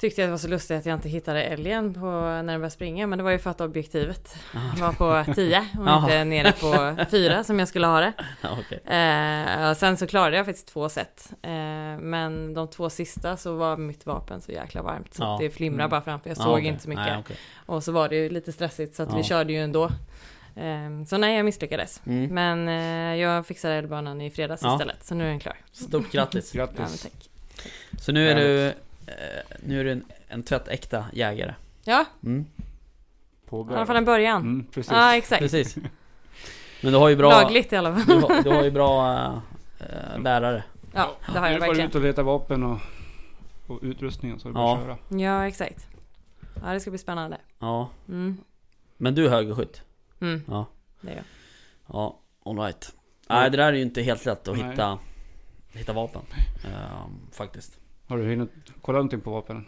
tyckte jag det var så lustigt att jag inte hittade älgen på när den började springa, men det var ju för att objektivet var på 10 och inte nere på 4 som jag skulle ha det. Ja okej Eh, och sen så klarade jag faktiskt två set. Eh, men de två sista så var mitt vapen så jäkla varmt så Ja. att det flimrade Mm. bara framför. Jag Ja, såg okej. inte så mycket. Nej, okej. Och så var det ju lite stressigt så att Ja. vi körde ju ändå. Eh, så nej, jag misslyckades. mm. Men eh, jag fixade älvbanan i fredags Ja. istället, så nu är den klar. Stort grattis Ja, Grattis. tack. Så nu är du Nu är du en, en tvättäkta jägare Ja, mm. i alla fall en början. Mm, precis. Ja, exakt. Precis Men du har ju bra Lagligt i alla fall. du, har, du har ju bra äh, lärare Ja, det har Nu jag är det bara ut verkligen. och leta vapen och, och utrustningen så det bara Ja. att köra. Ja, exakt. Ja, det ska bli spännande. Ja Mm. Men du är högerskytt? Mm. Ja. Det är jag. Ja, alright. Nej det där är ju inte helt lätt att Nej. hitta Hitta vapen Ehm, Faktiskt Har du hunnit kolla någonting på vapnen?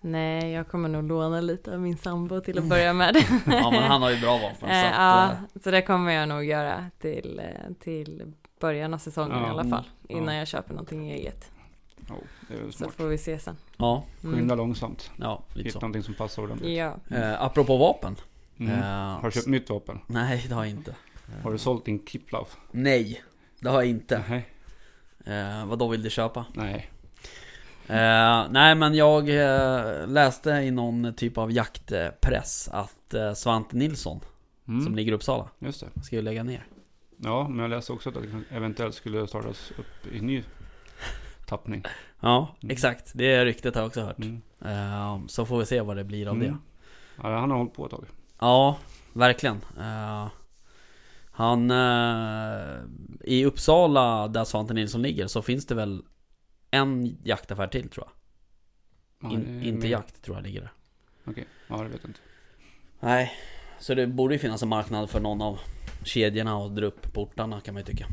Nej, jag kommer nog låna lite av min sambo till att börja med. Ja men han har ju bra vapen så Eh, att, ja, eh, så det kommer jag nog göra till, eh, till början av säsongen Ja, i alla mm, fall. Innan ja. jag köper någonting eget. Ja, det är väl Så får vi se sen. Ja, Skynda långsamt. ja lite Hitta så någonting som passar ordentligt. Ja. eh, Apropå vapen Mm. eh, Har du köpt nytt vapen? Nej det har jag inte Har du sålt din Kiplav? Nej Det har jag inte Nej. eh, Vad då vill du köpa? Nej. Eh, nej men jag eh, läste i någon typ av jaktpress att eh, Svante Nilsson Mm. som ligger i Uppsala Just det. ska ju lägga ner. Ja, men jag läste också att det eventuellt skulle startas upp i ny tappning. Ja, Mm. exakt. Det ryktet har jag också hört. Mm. Eh, så får vi se vad det blir av Mm. det. Ja, han har hållit på ett tag. Ja, verkligen. Eh, han... eh, I Uppsala, där Svante Nilsson ligger, så finns det väl en jaktaffär till tror jag. Ja, In, är inte jakt tror jag ligger där. Okej, ja det vet jag inte. Nej, så det borde ju finnas en marknad för någon av kedjorna att dra upp portarna kan man ju tycka.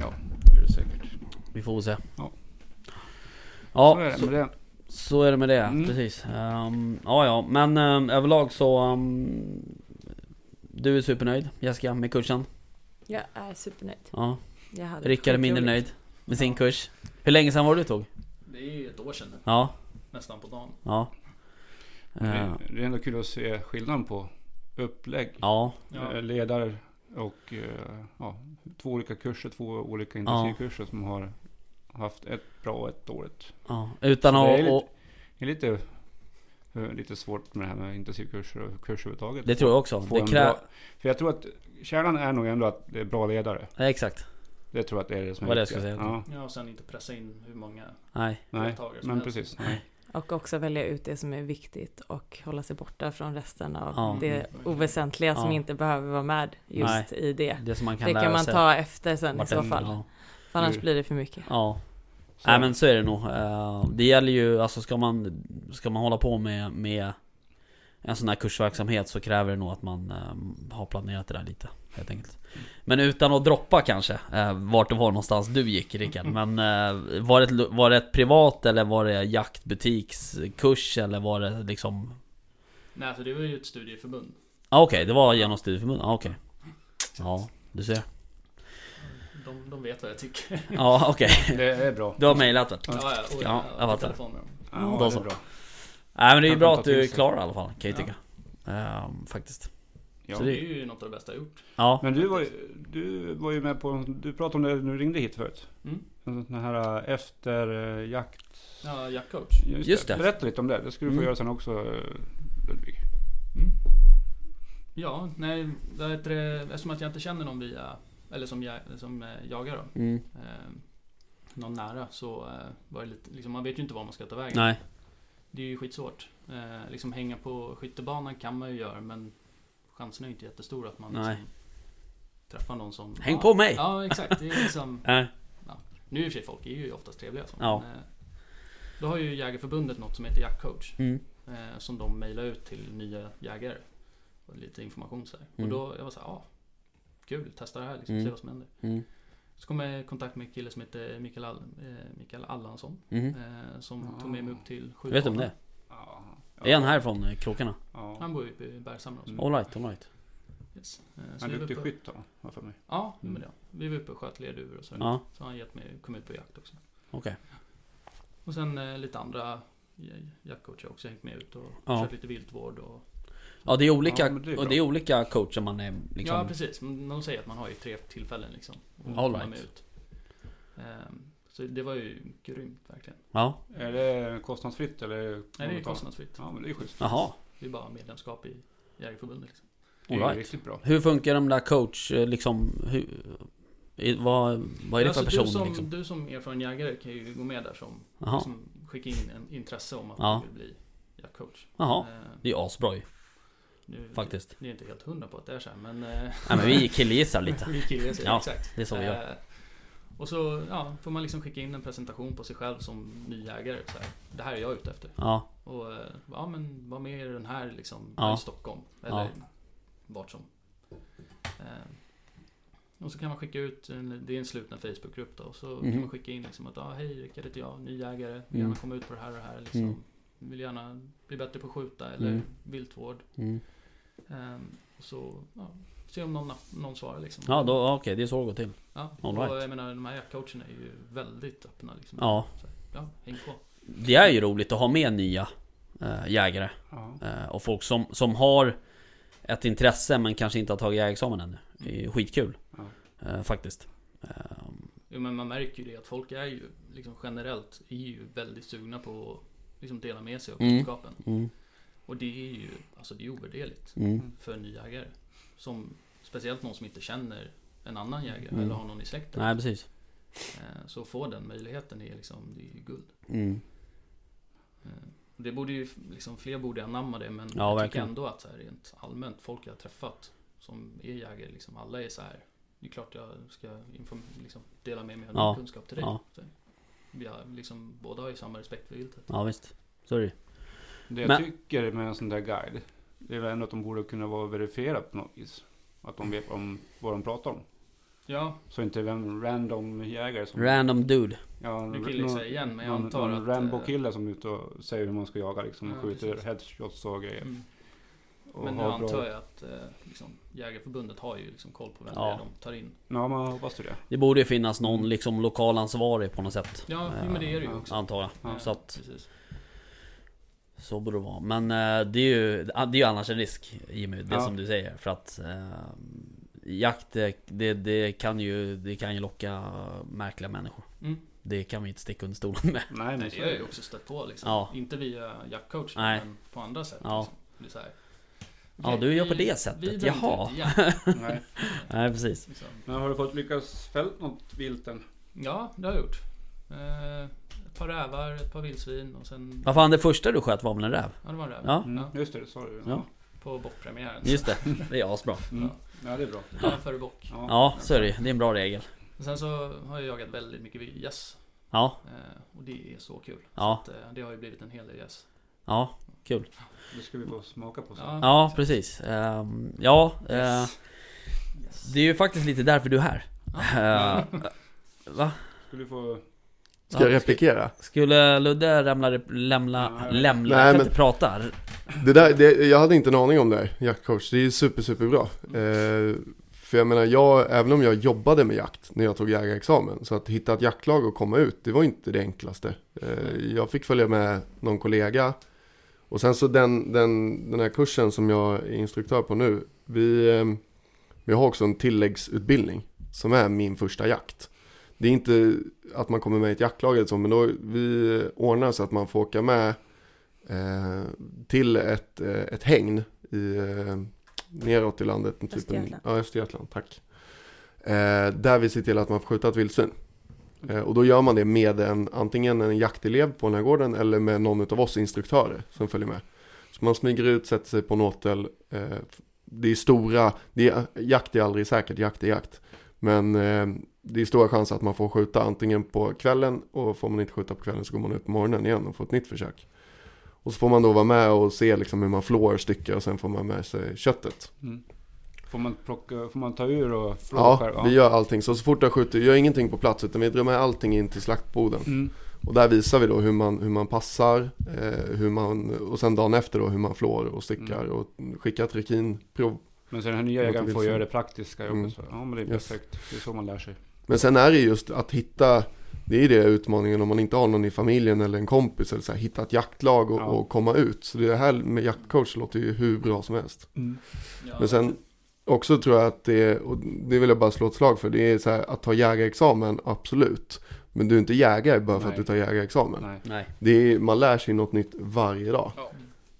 Ja, det är det säkert. Vi får se. Ja. Ja, så är det så, med det. så är det med det, Mm. precis. Ehm, ja, ja, men um, överlag så... ehm, du är supernöjd Jessica med kursen? Jag är supernöjd. Ja. Rickard är mindre skitroligt. nöjd med sin Ja. kurs. Hur länge sedan var det du tog? Det är ju ett år sedan nu, Ja, nästan på dagen. ja. Men Eh, Det, det är ändå kul att se skillnaden på upplägg, ja, Ja. eh, ledare och eh, ja, två olika kurser, två olika intensivkurser som har, haft ett bra och ett dåligt. Ja, utan Så det är att... lite- Det är lite, lite svårt med det här med intensivkurser och kurser överhuvudtaget. det tror jag också. Få Det krä... bra, för jag tror att kärnan är nog ändå att det är bra ledare. Ja, exakt. Det tror jag att det är det som är Vad det viktigt. ska jag säga. Ja, Ja, och sen inte pressa in hur många Nej. nej, deltagare som men helst. precis. Nej. Och också välja ut det som är viktigt och hålla sig borta från resten av Ja. det oväsentliga som Ja. inte behöver vara med just i det. Det som man kan Det lära kan man sig ta efter sen i så vartenda- fall. Ja. För annars Hur- blir det för mycket. ja. Så- Nej men så är det nog. Eh, Det gäller ju, alltså ska man, ska man hålla på med, med en sån här kursverksamhet så kräver det nog att man eh, har planerat det där lite. Helt enkelt. Men utan att droppa kanske, eh, vart det var någonstans du gick Rickard. Men eh, var, det ett, var det ett privat eller var det jaktbutikskurs eller var det liksom... Nej, så det var ju ett studieförbund. Ah, Okej, det var genom studieförbund? Ah, okej. Ja, du ser. De, de vet vad jag tycker. Ja, okej. Det är bra. Du har mejlat det? Ja, ja, och Ja, jag har fattar. telefon med dem. Ja, det så. är bra. Nej men det är ju bra att du är klar i alla fall, kan jag Ja. tycka. Ehm, faktiskt. Ja. Det det- är ju något av det bästa jag gjort. Ja. Men du var, ju, du var ju med på, du pratade om det när du ringde hit förut. Mm. Den här äh, efter äh, jakt. Ja, jaktcoach. Just det. Berätta lite om det. Det ska du få Mm. göra sen också äh, Ludvig. Mm. Ja, nej, vad heter det, eftersom att jag inte känner någon via, eller som, jag, som eh, jagar då, Mm. eh, någon nära så eh, var det lite, liksom, man vet ju inte var man ska ta vägen. Nej. Det är ju skitsvårt. Eh, liksom hänga på skyttebanan kan man ju göra men chansen är ju inte jättestora att man Nej. liksom träffar någon som... Häng ja, på mig! Ja, exakt. Det är liksom, Nej. nu i och för sig, folk är ju oftast trevliga så. Ja. Men, eh, då har ju Jägarförbundet något som heter Jaktcoach. Mm. Eh, som de mejlar ut till nya jägare. Och lite information så här. Mm. Och då, jag var så här, ah, kul, testa det här liksom, Mm. se vad som händer. Mm. Så kom jag i kontakt med en kille som heter Mikael, All, eh, Mikael Allansson. Mm. Eh, som tog med mig upp till Vet du om Skjutbanan. det? Ja. Är han härifrån eh, krokarna? Ja. Han bor ju uppe i Bergshamra. Mm. Alright, alright. Yes. Eh, så Han är duktig uppe- skytt då, har för mig. Ja, jo, men ja. Vi var uppe och sköt lerduvor och så. Ja, Så han gett mig, kom ut på jakt också. okej. Och sen eh, lite andra ja- jaktcoacher har också hängt med ut och Ja. kört lite viltvård och... Ja det är olika, Ja, det är och det olika coacher man är liksom... Ja, precis. De säger att man har ju tre tillfällen liksom. komma right. med ut. Ehm, Så det var ju grymt verkligen. Ja, Är det kostnadsfritt eller? Nej, det är kostnadsfritt. Ja, men det är schysst. jaha. Det är bara medlemskap i Jägareförbundet liksom. Det är right. riktigt bra. Hur funkar de där coach, eh, liksom, hur, vad, vad är det för Alltså, person du som, liksom? Du som erfaren jägare kan ju gå med där som, som skickar in en intresse om att Ja. du vill bli jaktcoach. jaha. Ehm, Det är asbra ju, nu, faktiskt. Ni är inte helt hundra på att det är så här, men... eh, Nej men vi killgissar lite. vi killar sig, Ja, exakt. det är så vi gör. Och så ja, får man liksom skicka in en presentation på sig själv som ny jägare. Så här, det här är jag ute efter. Ja, Och eh, ja men var med i den här liksom Ja. i Stockholm. Eller Ja. vart som. Eh, och så kan man skicka ut, en, det är en sluten Facebookgrupp då. Så Mhm. kan man skicka in liksom att ah, hej Rickard heter jag, ny jägare. Vill Mm. gärna komma ut på det här och det här. Liksom. Mm. Vill gärna bli bättre på att skjuta eller Mm. viltvård. mm. Eh, och så ja, se om någon, någon svarar liksom. ja okej det är så det går till. Ja, All och right. jag menar de här jaktcoacherna är ju väldigt öppna liksom. Ja, Så, ja, häng på. det är ju roligt att ha med nya eh, jägare. Ja. Eh, och folk som, som har ett intresse men kanske inte har tagit jägarexamen ännu. Det är ju skitkul. Ja. Eh, faktiskt. Eh, Jo men man märker ju det att folk är ju liksom generellt är ju väldigt sugna på att liksom dela med sig av Mm. kunskapen. mm, Och det är ju alltså det är ovärderligt mm, för en ny jägare. Som, speciellt någon som inte känner en annan jägare Mm. eller har någon i släkten. nej precis. Eh, Så att få den möjligheten är liksom, det är ju guld. Mm. Eh, Det borde ju, liksom, fler borde anamma det men Ja, jag tycker verkligen. ändå att så här, rent allmänt, folk jag har träffat som är jägare, liksom, alla är så här. Det är klart jag ska liksom, dela med mig av Ja, min kunskap till dig. ja. Så, vi har, liksom, båda har ju samma respekt för viltet. Ja visst. Så är det. Det jag Men- tycker med en sån där guide, det är väl ändå att de borde kunna vara verifierat på något vis. Att de vet om vad de pratar om. Ja, Så inte vem random jägare som... Random dude. Ja, Nu någon- killgissar jag igen, men jag någon, antar någon att, Rambo-kille som är ute och säger hur man ska jaga liksom. Ja, och skjuter precis. headshots och grejer. mm. Och Men nu antar jag att eh, liksom, Jägarförbundet har ju liksom koll på vem Ja. det är de tar in. Ja, man hoppas det. Det borde ju finnas någon liksom lokalansvarig på något sätt. Ja, jo, men det är det ju också. Antar jag. Ja. Så att Precis. så borde det vara. Men eh, det är ju, det är ju annars en risk Jimmy, det Ja. som du säger. För att eh, jakt, det, det, kan ju, det kan ju locka märkliga människor. Mm. Det kan vi inte sticka under stolen med. Nej, men det är har jag ju också stött på liksom. Ja. Inte via jaktcoach Nej. men på andra sätt. Ja. Liksom. Det är så här. Ja, du gör vi- på det sättet. Jaha. Nej. Nej, precis. Liksom. Men har du fått lyckas fällt något vilt än? Ja, det har jag gjort. Eh, ett par rävar, ett par vildsvin och sen... Vad fan, det första du sköt var väl en räv? Ja, det var en räv. Ja. Mm. Just det, det sa du ju. Ja. På bockpremiären. Just det, det är asbra. Mm. Ja, det är bra. Räv före bock. Ja. Ja, så är det. Det är en bra regel. Sen så har jag jagat väldigt mycket gäss. Ja, Eh, och det är så kul. Ja. Så att, eh, det har ju blivit en hel del gäss. ja, kul. Det ska vi få smaka på sen. Ja. Ja, precis. Ehm, ja, eh, Yes. det är ju faktiskt lite därför du är här. Eh, va? Ska du få... Ska jag Ja, replikera? Skulle Ludde lämna, lämna, lämna, Nej, jag kan men- inte prata. Det där, det, jag hade inte en aning om det här, jaktcoach. Det är super, superbra. Eh, för jag menar, jag, även om jag jobbade med jakt när jag tog jägarexamen, så att hitta ett jaktlag och komma ut, det var inte det enklaste. Eh, jag fick följa med någon kollega. Och sen så den, den, den här kursen som jag är instruktör på nu, vi, eh, vi har också en tilläggsutbildning som är min första jakt. Det är inte att man kommer med i ett jaktlag eller så, men då vi ordnar så att man får åka med eh, till ett, eh, ett hägn i, eh, neråt i landet. Typ en, Östergötland. ja, Östergötland, tack. Eh, där vi ser till att man får skjuta ett vildsvin. Eh, och då gör man det med en, antingen en jaktelev på den här gården eller med någon av oss instruktörer som följer med. Så man smyger ut, sätter sig på en åtel. Eh, det är stora, det är, jakt är aldrig säkert, jakt är jakt. Men eh, det är stora chanser att man får skjuta antingen på kvällen och får man inte skjuta på kvällen så går man ut på morgonen igen och får ett nytt försök. Och så får man då vara med och se liksom hur man flår stycken och sen får man med sig köttet. Mm. Får man plocka, får man ta ur och flå Ja, själv? vi gör allting. Så så fort jag skjuter, vi gör ingenting på plats utan vi drar med allting in till slaktboden. Mm. Och där visar vi då hur man, hur man passar eh, hur man, och sen dagen efter då hur man flår och styckar Mm. och skickar ett rekinprov. Men så den här nya jägaren får göra det praktiska jobbet. Mm. Så. Ja men det är Yes. perfekt. Det är så man lär sig. Men sen är det just att hitta, det är det utmaningen om man inte har någon i familjen eller en kompis eller så här, hitta ett jaktlag och, Ja. och komma ut. Så det här med jaktcoach låter ju hur bra som helst. Ja, Men sen också tror jag att det, och det vill jag bara slå ett slag för, det är så här att ta jägarexamen, absolut. Men du är inte jägare bara för att Nej. du tar jägarexamen. Nej. Nej. Det är, man lär sig något nytt varje dag. Ja.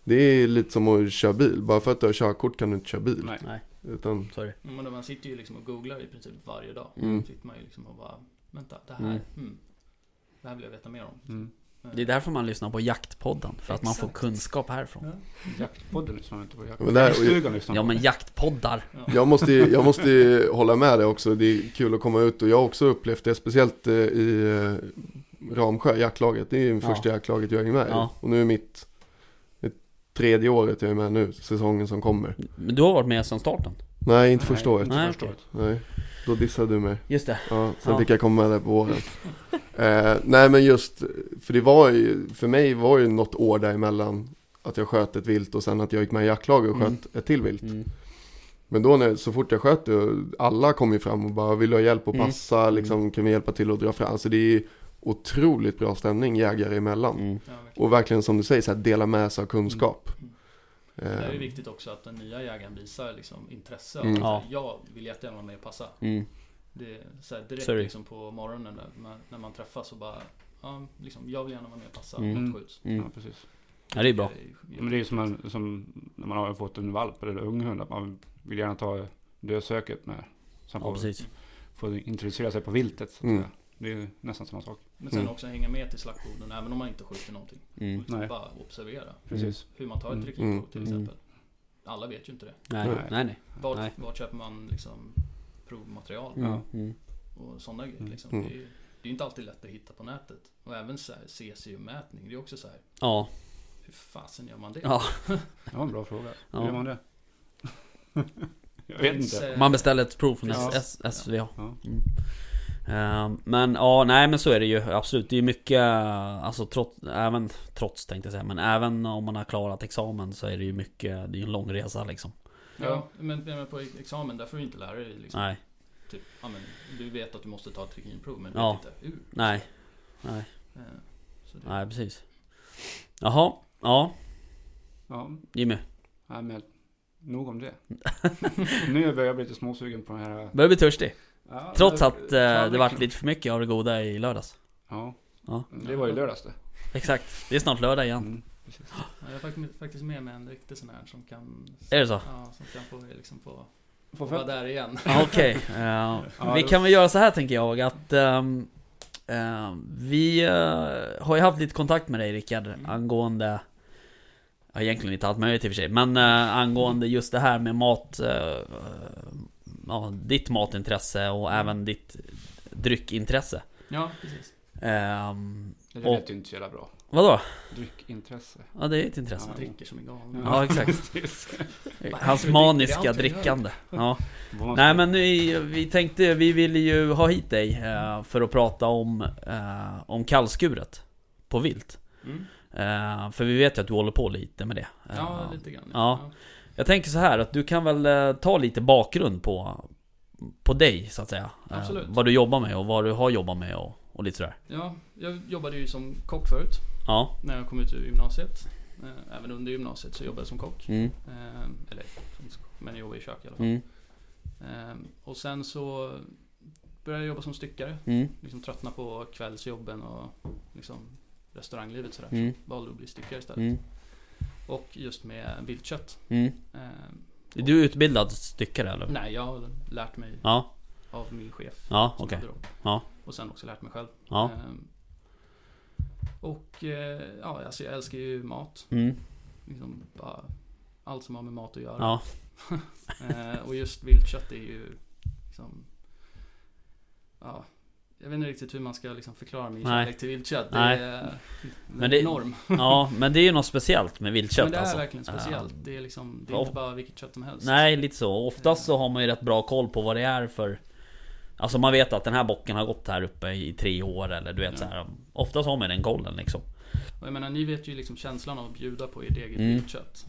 Det är lite som att köra bil. Bara för att du har körkort kan du inte köra bil. Nej. Nej, Utan, sorry. Men man sitter ju liksom och googlar i princip varje dag. Mm. Då sitter man ju liksom och bara, vänta, det här, Mm. hmm, det här vill jag veta mer om. Mm. Eh, Det är därför man lyssnar på Jaktpodden. För att man får Exakt. kunskap härifrån. Ja. Jaktpodden lyssnar man inte på. Jakt. Men där- lyssnar Ja men jaktpoddar. jag måste, ju- jag måste hålla med dig också. Det är kul att komma ut och jag har också upplevt det. Speciellt eh, i eh, Ramsjö, jaktlaget. Det är ju Ja. första jaktlaget jag är med Ja. i. Och nu är mitt det tredje året jag är med nu, säsongen som kommer. Men du har varit med sedan starten? Nej, inte Nej, första året. inte Nej, första året. Nej, då dissade du mig. Just det. Ja, sen Ja. fick jag komma med där på våren. eh, nej men just, för det var ju, för mig var ju något år däremellan att jag sköt ett vilt och sen att jag gick med i jaktlaget och Mm. sköt ett till vilt. Mm. Men då när, så fort jag sköt det, alla kom ju fram och bara vill du ha hjälp att Mm. passa, liksom kan vi hjälpa till att dra fram. Alltså det är ju otroligt bra stämning jägare emellan. Mm. Ja, verkligen. Och verkligen som du säger, så här, dela med sig av kunskap. Mm. Det är ju Eh, viktigt också att den nya jägaren visar liksom intresse. Mm. Mm. Ja. Jag vill jättegärna vara med och passa. Mm. Det är så här direkt liksom på morgonen när man, när man träffas och bara Ja, liksom, jag vill gärna vara med och passa. Mm. Skjuts. Mm. Ja, precis. Ja det är bra. Men det är ju som, man, som när man har fått en valp eller unghund. Att man vill gärna ta dödsöket med. Så Ja man får, precis. får introducera sig på viltet. Så att Mm. säga. Det är ju nästan samma sak. Men sen Mm. också hänga med till slaktboden även om man inte skjuter någonting. Mm. Och Nej. bara observera. Precis. Hur man tar ett Mm. rekrytprov till Mm. exempel. Alla vet ju inte det. Nej, Nej. nej. Vart, Nej. vart köper man liksom provmaterial Mm. Ja. Mm. och sådana grejer Mm. liksom. Mm. Det, är, ju- det är inte alltid lätt att hitta på nätet. Och även så här cesiummätning, det är också så här. Ja. Hur fasen gör man det? Ja. Det var en bra fråga. Ja. Hur gör man det? jag vet inte. Man beställer ett prov från Ja. SVA. Ja. Mm. Ehm, men ja, nej men så är det ju absolut. Det är mycket, alltså trots, även trots tänkte jag säga, men även om man har klarat examen så är det ju mycket, det är ju en lång resa liksom. Ja, men, men på examen där får du inte lära dig liksom. Nej, Typ, ja, men, du vet att du måste ta ett trikinprov men du Ja. vet inte hur. nej, nej, Eh, Så det, nej precis. Jaha, ja, Ja, Jimmy. nej, men nog om det. nu börjar jag bli lite småsugen på den här... Börjar bli törstig. Ja, Trots att eh, det vart lite för mycket av det goda i lördags. Ja. Ja. Det var ju lördags det. Exakt, det är snart lördag igen. Mm, Jag har faktiskt- faktiskt med mig en riktig sån här som kan... Är det så? Ja, som kan få liksom få... Få vara där igen. Ja, Okej, eh, Ja, vi kan väl göra så här tänker jag att ehm, ehm, Vi eh, har ju haft lite kontakt med dig Rickard Mm. angående Ja egentligen inte allt möjligt i och för sig men eh, angående just det här med mat eh, Ja, ditt matintresse och Mm. även ditt dryckintresse Ja, precis. Ehm, Det Och- lät ju inte så jävla bra. Vadå? Dryckintresse. Ja det är ett intresse Ja. Dricker som en galen. Ja exakt. Hans maniska drickande Ja Nej men vi, vi tänkte, vi ville ju ha hit dig eh, för att prata om, eh, om kallskuret på vilt. Mm. Eh, för vi vet ju att du håller på lite med det. Eh, Ja, lite grann. Ja. Jag tänker så här att du kan väl eh, ta lite bakgrund på, på dig så att säga. Eh, Absolut. vad du jobbar med och vad du har jobbat med och, och lite sådär. Ja, jag jobbade ju som kock förut. Ja. När jag kom ut ur gymnasiet. Eh, Även under gymnasiet så jobbade jag som kock. Mm. Eller, men jag jobbade i kök i alla fall. Mm. Eh, Och sen så började jag jobba som styckare. Mm. Liksom tröttna på kvällsjobben och liksom restauranglivet sådär. Mm. Så valde att bli styckare istället. Och just med viltkött. Mm. Eh, Är du utbildad styckare eller? Nej, jag har lärt mig Ja. av min chef. Ja, okej. dem. Ja. Och sen också lärt mig själv. Ja. Ehm, och eh, ja, alltså jag älskar ju mat. Mm. Liksom bara allt som har med mat att göra. Ja. Eh, och just viltkött är ju liksom... Ja, jag vet inte riktigt hur man ska liksom förklara min Nej. kärlek till viltkött. Nej. Det är, det- det, enorm. ja, men det är ju något speciellt med viltkött men det är alltså. verkligen speciellt. Eh, Det är liksom, det är inte bara vilket kött som helst. Nej, lite så. Oftast så har man ju rätt bra koll på vad det är för Alltså man vet att den här bocken har gått här uppe i tre år eller du vet Ja. så här. Oftast har man den kollen liksom. Och jag menar, ni vet ju liksom känslan av att bjuda på ert eget Mm. viltkött.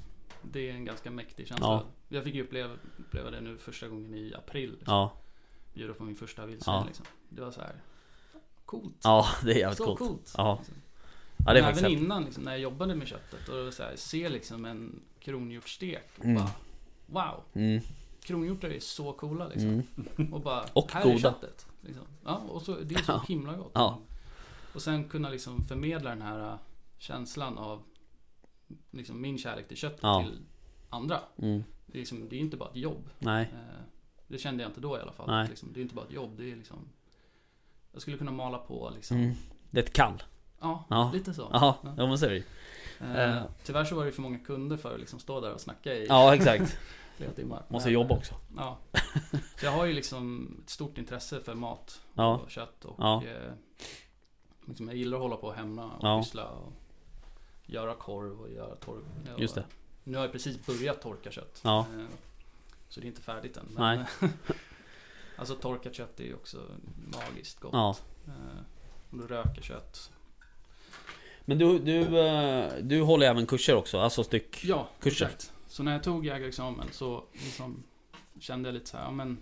Det är en ganska mäktig känsla. Ja. Jag fick ju uppleva, uppleva det nu första gången i april. Liksom. Ja, Bjuda på min första vildsvin Ja. liksom. Det var så här coolt. ja det är jävligt så coolt. coolt. Ja. Liksom. Ja, det är Men även häftigt. innan liksom, när jag jobbade med köttet och så här, se liksom en kronhjortsstek och Mm. bara Wow! Mm, Kronhjortar är så coola liksom. mm. Och bara Och här goda. är köttet. Liksom. Ja, och så, det är så Ja. himla gott. Ja. Och sen kunna liksom förmedla den här äh, känslan av liksom min kärlek till köttet Ja. till andra. Mm. Det är, liksom, det är inte bara ett jobb. Nej. Eh, Det kände jag inte då i alla fall. Nej. Liksom, det är inte bara ett jobb, det är liksom Jag skulle kunna mala på liksom Mm. Det är ett kall. Ja, Ja. lite så. Ja, Ja. ja men så är det. Eh, Eh. Tyvärr så var det för många kunder för att liksom stå där och snacka i Ja, exakt. flera timmar. Måste jobba eh, också. Ja. Så jag har ju liksom ett stort intresse för mat Ja. och kött och Ja. eh, liksom jag gillar att hålla på hemma och Ja. pyssla och göra korv och göra torv. Och, Just det. Nu har jag precis börjat torka kött. Ja. Så det är inte färdigt än. Men, Nej. alltså torkat kött är ju också magiskt gott. Ja. Eh, Om du röker kött. Men du, du, eh, du håller även kurser också? Alltså styck? Ja, Kurser. exakt. Så när jag tog jägarexamen så liksom kände jag lite så här, ja men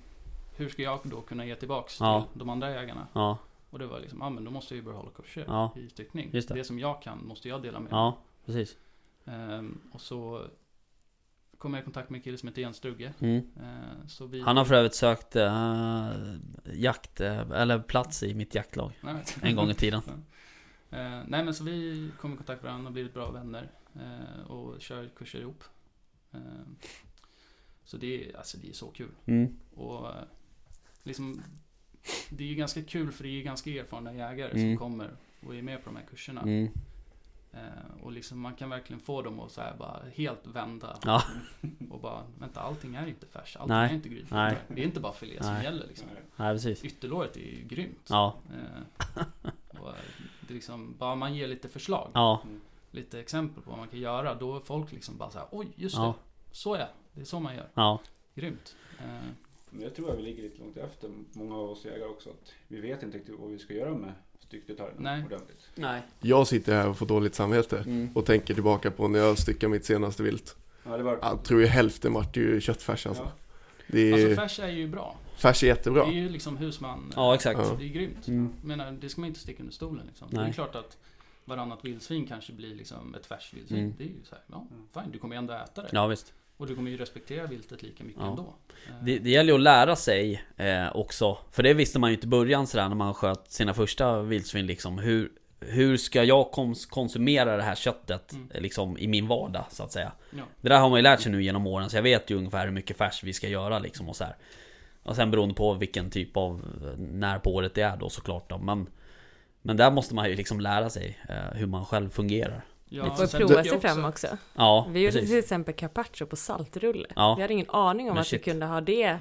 hur ska jag då kunna ge tillbaks Ja. till de andra jägarna? Ja, Och det var liksom, ja men då måste jag ju börja hålla kurser Ja. i styckning. Det. det som jag kan måste jag dela med mig. ja precis. Ehm, och så kom jag i kontakt med en kille som heter Jens Strugge. Mm. Så vi... Han har för övrigt sökt eh, jakt, eh, eller plats i mitt jaktlag en gång i tiden. Ehm, nej men så vi kom i kontakt med varandra och blivit bra vänner. Och kör kurser ihop. Så det är, alltså det är så kul. Mm. Och eh, liksom Det är ju ganska kul för det är ju ganska erfarna jägare Mm. som kommer och är med på de här kurserna. Mm. Eh, och liksom man kan verkligen få dem att så här bara helt vända. Ja. Och bara, vänta allting är inte färs, allting Nej. är inte gryt. Nej. Det är inte bara filé som gäller liksom. Nej, precis. Ytterlåret är ju grymt. Ja, Eh, och eh, det liksom, bara man ger lite förslag, ja, lite exempel på vad man kan göra, då är folk liksom bara så här, oj just Ja. det, så är det är så man gör. ja. Grymt. Men jag tror att vi ligger lite långt efter många av oss jägare också. Att vi vet inte riktigt vad vi ska göra med styckdetaljerna Nej. ordentligt. Nej. Jag sitter här och får dåligt samvete Mm. och tänker tillbaka på när jag styckade mitt senaste vilt. Ja, det var... Jag tror ju hälften vart ju köttfärs alltså. Ja. Det Alltså är, färs är ju bra. färs är jättebra. Det är ju liksom husman. Ja, exakt. Ja. Det är grymt. Mm. Jag menar, det ska man inte sticka under stolen liksom. Det Nej. är klart att varannat vildsvin kanske blir liksom ett färsvildsvin. Mm. Det är ju så här, ja, fine, du kommer ju ändå äta det. Ja, visst. Och du kommer ju respektera viltet lika mycket Ja. ändå. Eh, Det, det gäller ju att lära sig eh, också. För det visste man ju inte i början sådär när man sköt sina första vildsvin liksom. Hur, hur ska jag kons konsumera det här köttet Mm. eh, liksom i min vardag så att säga. Ja. Det där har man ju lärt sig nu genom åren så jag vet ju ungefär hur mycket färs vi ska göra liksom och så här. Och sen beroende på vilken typ av eh, när på året det är då såklart då. Men, men där måste man ju liksom lära sig eh, hur man själv fungerar. Ja, Vi får prova sig fram också- också. Ja, Vi gjorde precis. till exempel carpaccio på saltrulle. Ja. Vi hade ingen aning om Men att shit. vi kunde ha det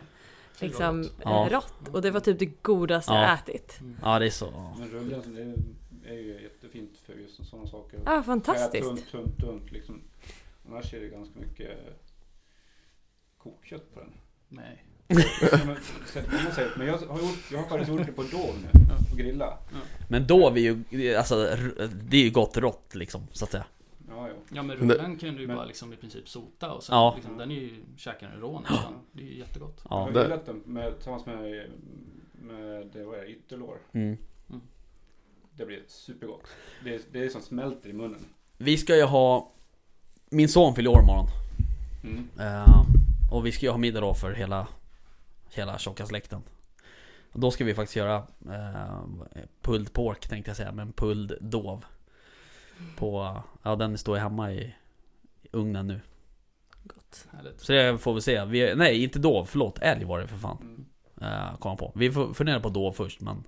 liksom gott. Ja. eh, rått. Och det var typ det godaste Ja. jag ätit. Ja det är så. Men rullen det är ju jättefint för just sådana saker. Ja, fantastiskt. Tunt, tunt, tunt liksom. Annars är det ganska mycket kokkött på den. Nej. Men, jag har, gjort, jag har faktiskt gjort det på dov nu, på grilla. Men då är vi ju, alltså det är ju gott rått liksom så att säga. Ja, ja. Ja men rullen kan du ju men- bara liksom i princip sota och sen Ja. liksom, den är ju, käkar den rå nästan. Det är ju jättegott. Jag Ja. har Där- grillat den med, tillsammans med, med det, vad är det, ytterlår. Mm. Det blir supergott. Det är, det är som smälter i munnen. Vi ska ju ha Min son fyller år imorgon Mm. eh, Och vi ska ju ha middag då för hela Hela tjocka släkten. Och Då ska vi faktiskt göra eh, Pulled pork tänkte jag säga men pulled dov. På, ja den står ju hemma i, i ugnen nu. Gott. Härligt. Så det får vi se, vi, nej inte dov, förlåt, älg var det för fan. Mm. eh, Kom på, vi får fundera på dov först men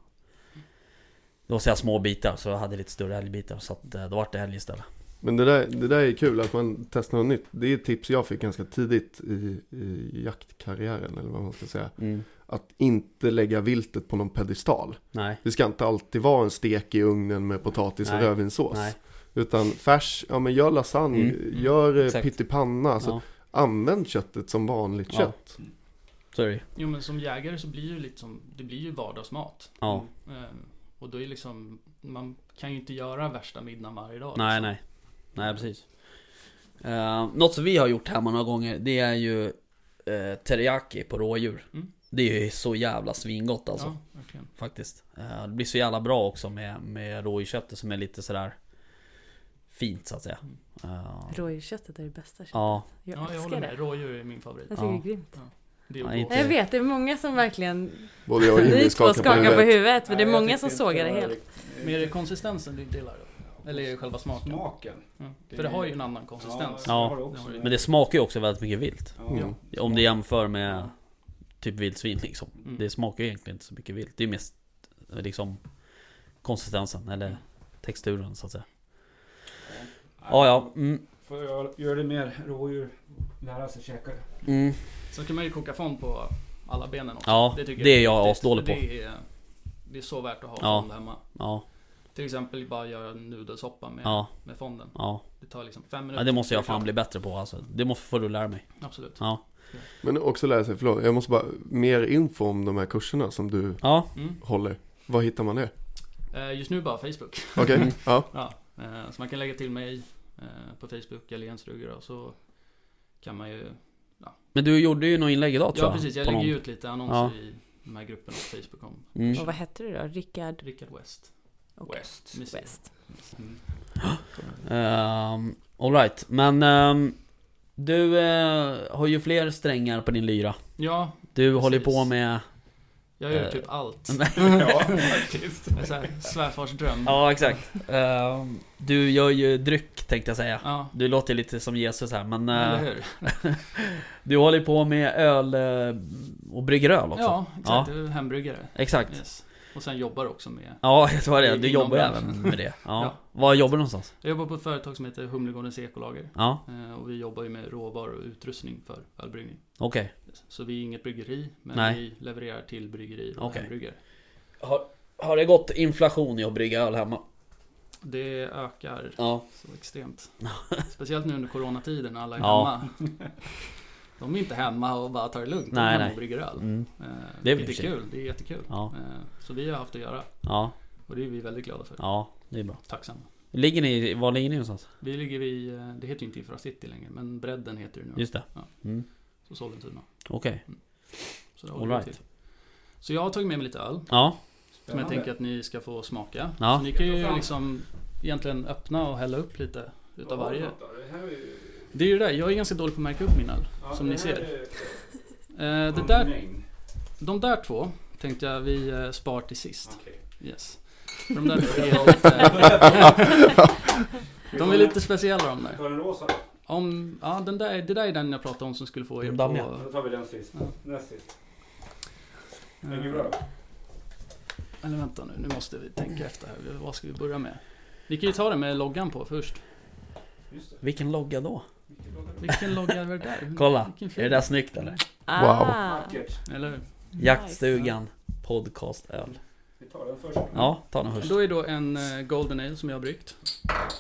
Då ser jag små bitar så jag hade lite större älgbitar så att eh, då vart det älg istället Men det där, det där är kul att man testar något nytt. Det är ett tips jag fick ganska tidigt i, i jaktkarriären eller vad man ska säga. mm. Att inte lägga viltet på någon pedestal. Nej, Det ska inte alltid vara en stek i ugnen med potatis och Nej. rödvinssås. nej, Utan färs, ja men gör lasagne, Mm. gör eh, Exakt. pyttipanna. Alltså, ja, Använd köttet som vanligt Ja. kött. ju. Jo men som jägare så blir det ju lite som, det blir ju vardagsmat. Ja, Eh, och då är liksom, man kan ju inte göra värsta middagen varje dag. nej liksom. nej Nej precis uh, Något som vi har gjort hemma några gånger Det är ju uh, teriyaki på rådjur Mm. Det är ju så jävla svingott alltså Ja, verkligen. Faktiskt Eh, Det blir så jävla bra också med, med rådjursköttet som är lite sådär Fint så att säga Eh, Rådjursköttet är det bästa köttet. Ja, Jag Ja, jag håller med. det. Rådjur är min favorit. Jag tycker Ja. det är grymt. Det är Ja, inte- Jag vet, det är många som verkligen Både jag och Jimmy två skakar på skakar på huvudet. huvudet för det är Nej, många som sågar det helt. det konsistensen du gillar då? Eller det själva smaken? Smaken. Ja. För det har ju en annan konsistens. Ja, Ja. det det också. Det det. men det smakar ju också väldigt mycket vilt Ja. Mm. Om du jämför med typ vildsvin liksom Mm. Det smakar ju egentligen inte så mycket vilt Det är mest liksom Konsistensen eller texturen så att säga Ja ja, mm, Får jag göra det mer rådjur, lära sig käka det. mm. Sen kan man ju koka fond på alla benen också. Ja, tycker det är jag asdålig på. Det är, det är så värt att ha Ja. fond hemma. Ja, Till exempel bara göra nudelsoppa med, ja, med fonden. ja Det tar liksom fem minuter. Ja det måste jag fan bli bättre på alltså Det måste, får du lära mig Absolut. Ja, Men också lära sig, förlåt, jag måste bara, mer info om de här kurserna som du ja, Mm. håller. Var hittar man det? Eh, Just nu bara Facebook. Okej, Mm. ja. Ja, eh, så man kan lägga till mig eh, på Facebook eller Jens Rugger och så kan man ju Men du gjorde ju något inlägg idag tror Ja jag precis, jag lägger ju någon. ut lite annonser Ja. i de här grupperna på Facebook om mm. Och vad hette du då? Rickard Rickard West. Okej. West. West. Mm. Um, Alright, men ehm, Du eh, har ju fler strängar på din lyra Ja, Du Precis. håller på med jag gör Eh. typ allt. Ja, faktiskt. Svärfars dröm. Ja exakt Ehm, Du gör ju dryck tänkte jag säga Ja, Du låter lite som Jesus här men eller eh, hur? Du håller på med öl och brygger öl också Ja, exakt. Du är hembryggare. Exakt Yes. Och sen jobbar också med Ja, jag tror det. Du jobbar branschen. även med det. Ja. Ja. Var jobbar du någonstans? Jag jobbar på ett företag som heter Humlegårdens Ekolager. Ja, Eh, Och vi jobbar ju med råvaror och utrustning för ölbryggning. okej. Så vi är inget bryggeri, men Nej. vi levererar till bryggerier och Okej. hembryggare. Har, har det gått inflation i att brygga öl hemma? Det ökar Ja. så extremt. Speciellt nu under coronatiden när alla är Ja. hemma. De är inte hemma och bara tar det lugnt. De Nej, är hemma nej. och brygger öl. Mm. Eh, Det är sig. kul. Det är jättekul. Ja. Eh, Så vi har haft att göra. Ja. Och det är vi väldigt glada för. Ja, det är bra. Tacksamma. Ligger ni, var ligger ni någonstans? Vi ligger vid, eh, det heter ju inte Infra City längre, men bredden heter det nu. Just det. Ja. Mm. Så Sollentuna. Okej. Så det All vi right. till. Så jag har tagit med mig lite öl. Ja. Som jag tänker att ni ska få smaka. Ja. Så ni kan ju liksom egentligen öppna och hälla upp lite utav varje. Det här är ju Det är ju det där, jag är ganska dålig på att märka upp min öl. Som ni ser. Eh, det där, de där två tänkte jag vi eh, spar till sist. Yes. För de där två är lite... de är lite speciella de där. Tar den rosa? Om, ja, den där, det där är den jag pratade om som skulle få er på... Då tar vi den sist. Ja. Näst sist. eh, Vilken bra. Eller vänta nu, nu måste vi tänka efter här. Vad ska vi börja med? Vi kan ju ta det med loggan på först. Just det. Vilken logga då? Vilken logga är det där? Kolla, är det där snyggt eller? Ah, Vackert. Eller hur? Jaktstugan podcast öl. Vi tar den först. Ja, ta den först. Då är då en eh, Golden Ale som jag har bryggt.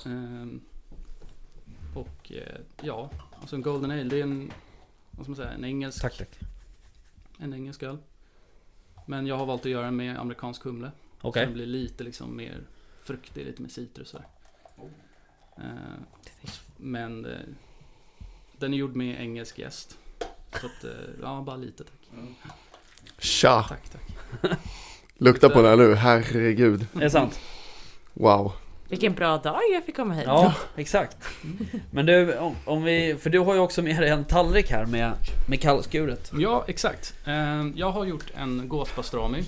Ehm, och eh, ja, alltså en Golden Ale det är en, vad ska man säga, en engelsk, Tack, tack. en engelsk öl. Men jag har valt att göra den med amerikansk humle. Okej. Så den blir lite liksom mer fruktig, lite mer citrus där. Ehm, men eh, den är gjord med engelsk gäst. Så att, eh, ja, bara lite tack. Tja! Tack, tack. Lukta på den här nu, herregud. Det är sant. Wow. Vilken bra dag jag fick komma hit. Ja, exakt. Men du, om, om vi, för du har ju också med dig en tallrik här med, med kallskuret. Ja, exakt. Ehm, jag har gjort en gåspastrami.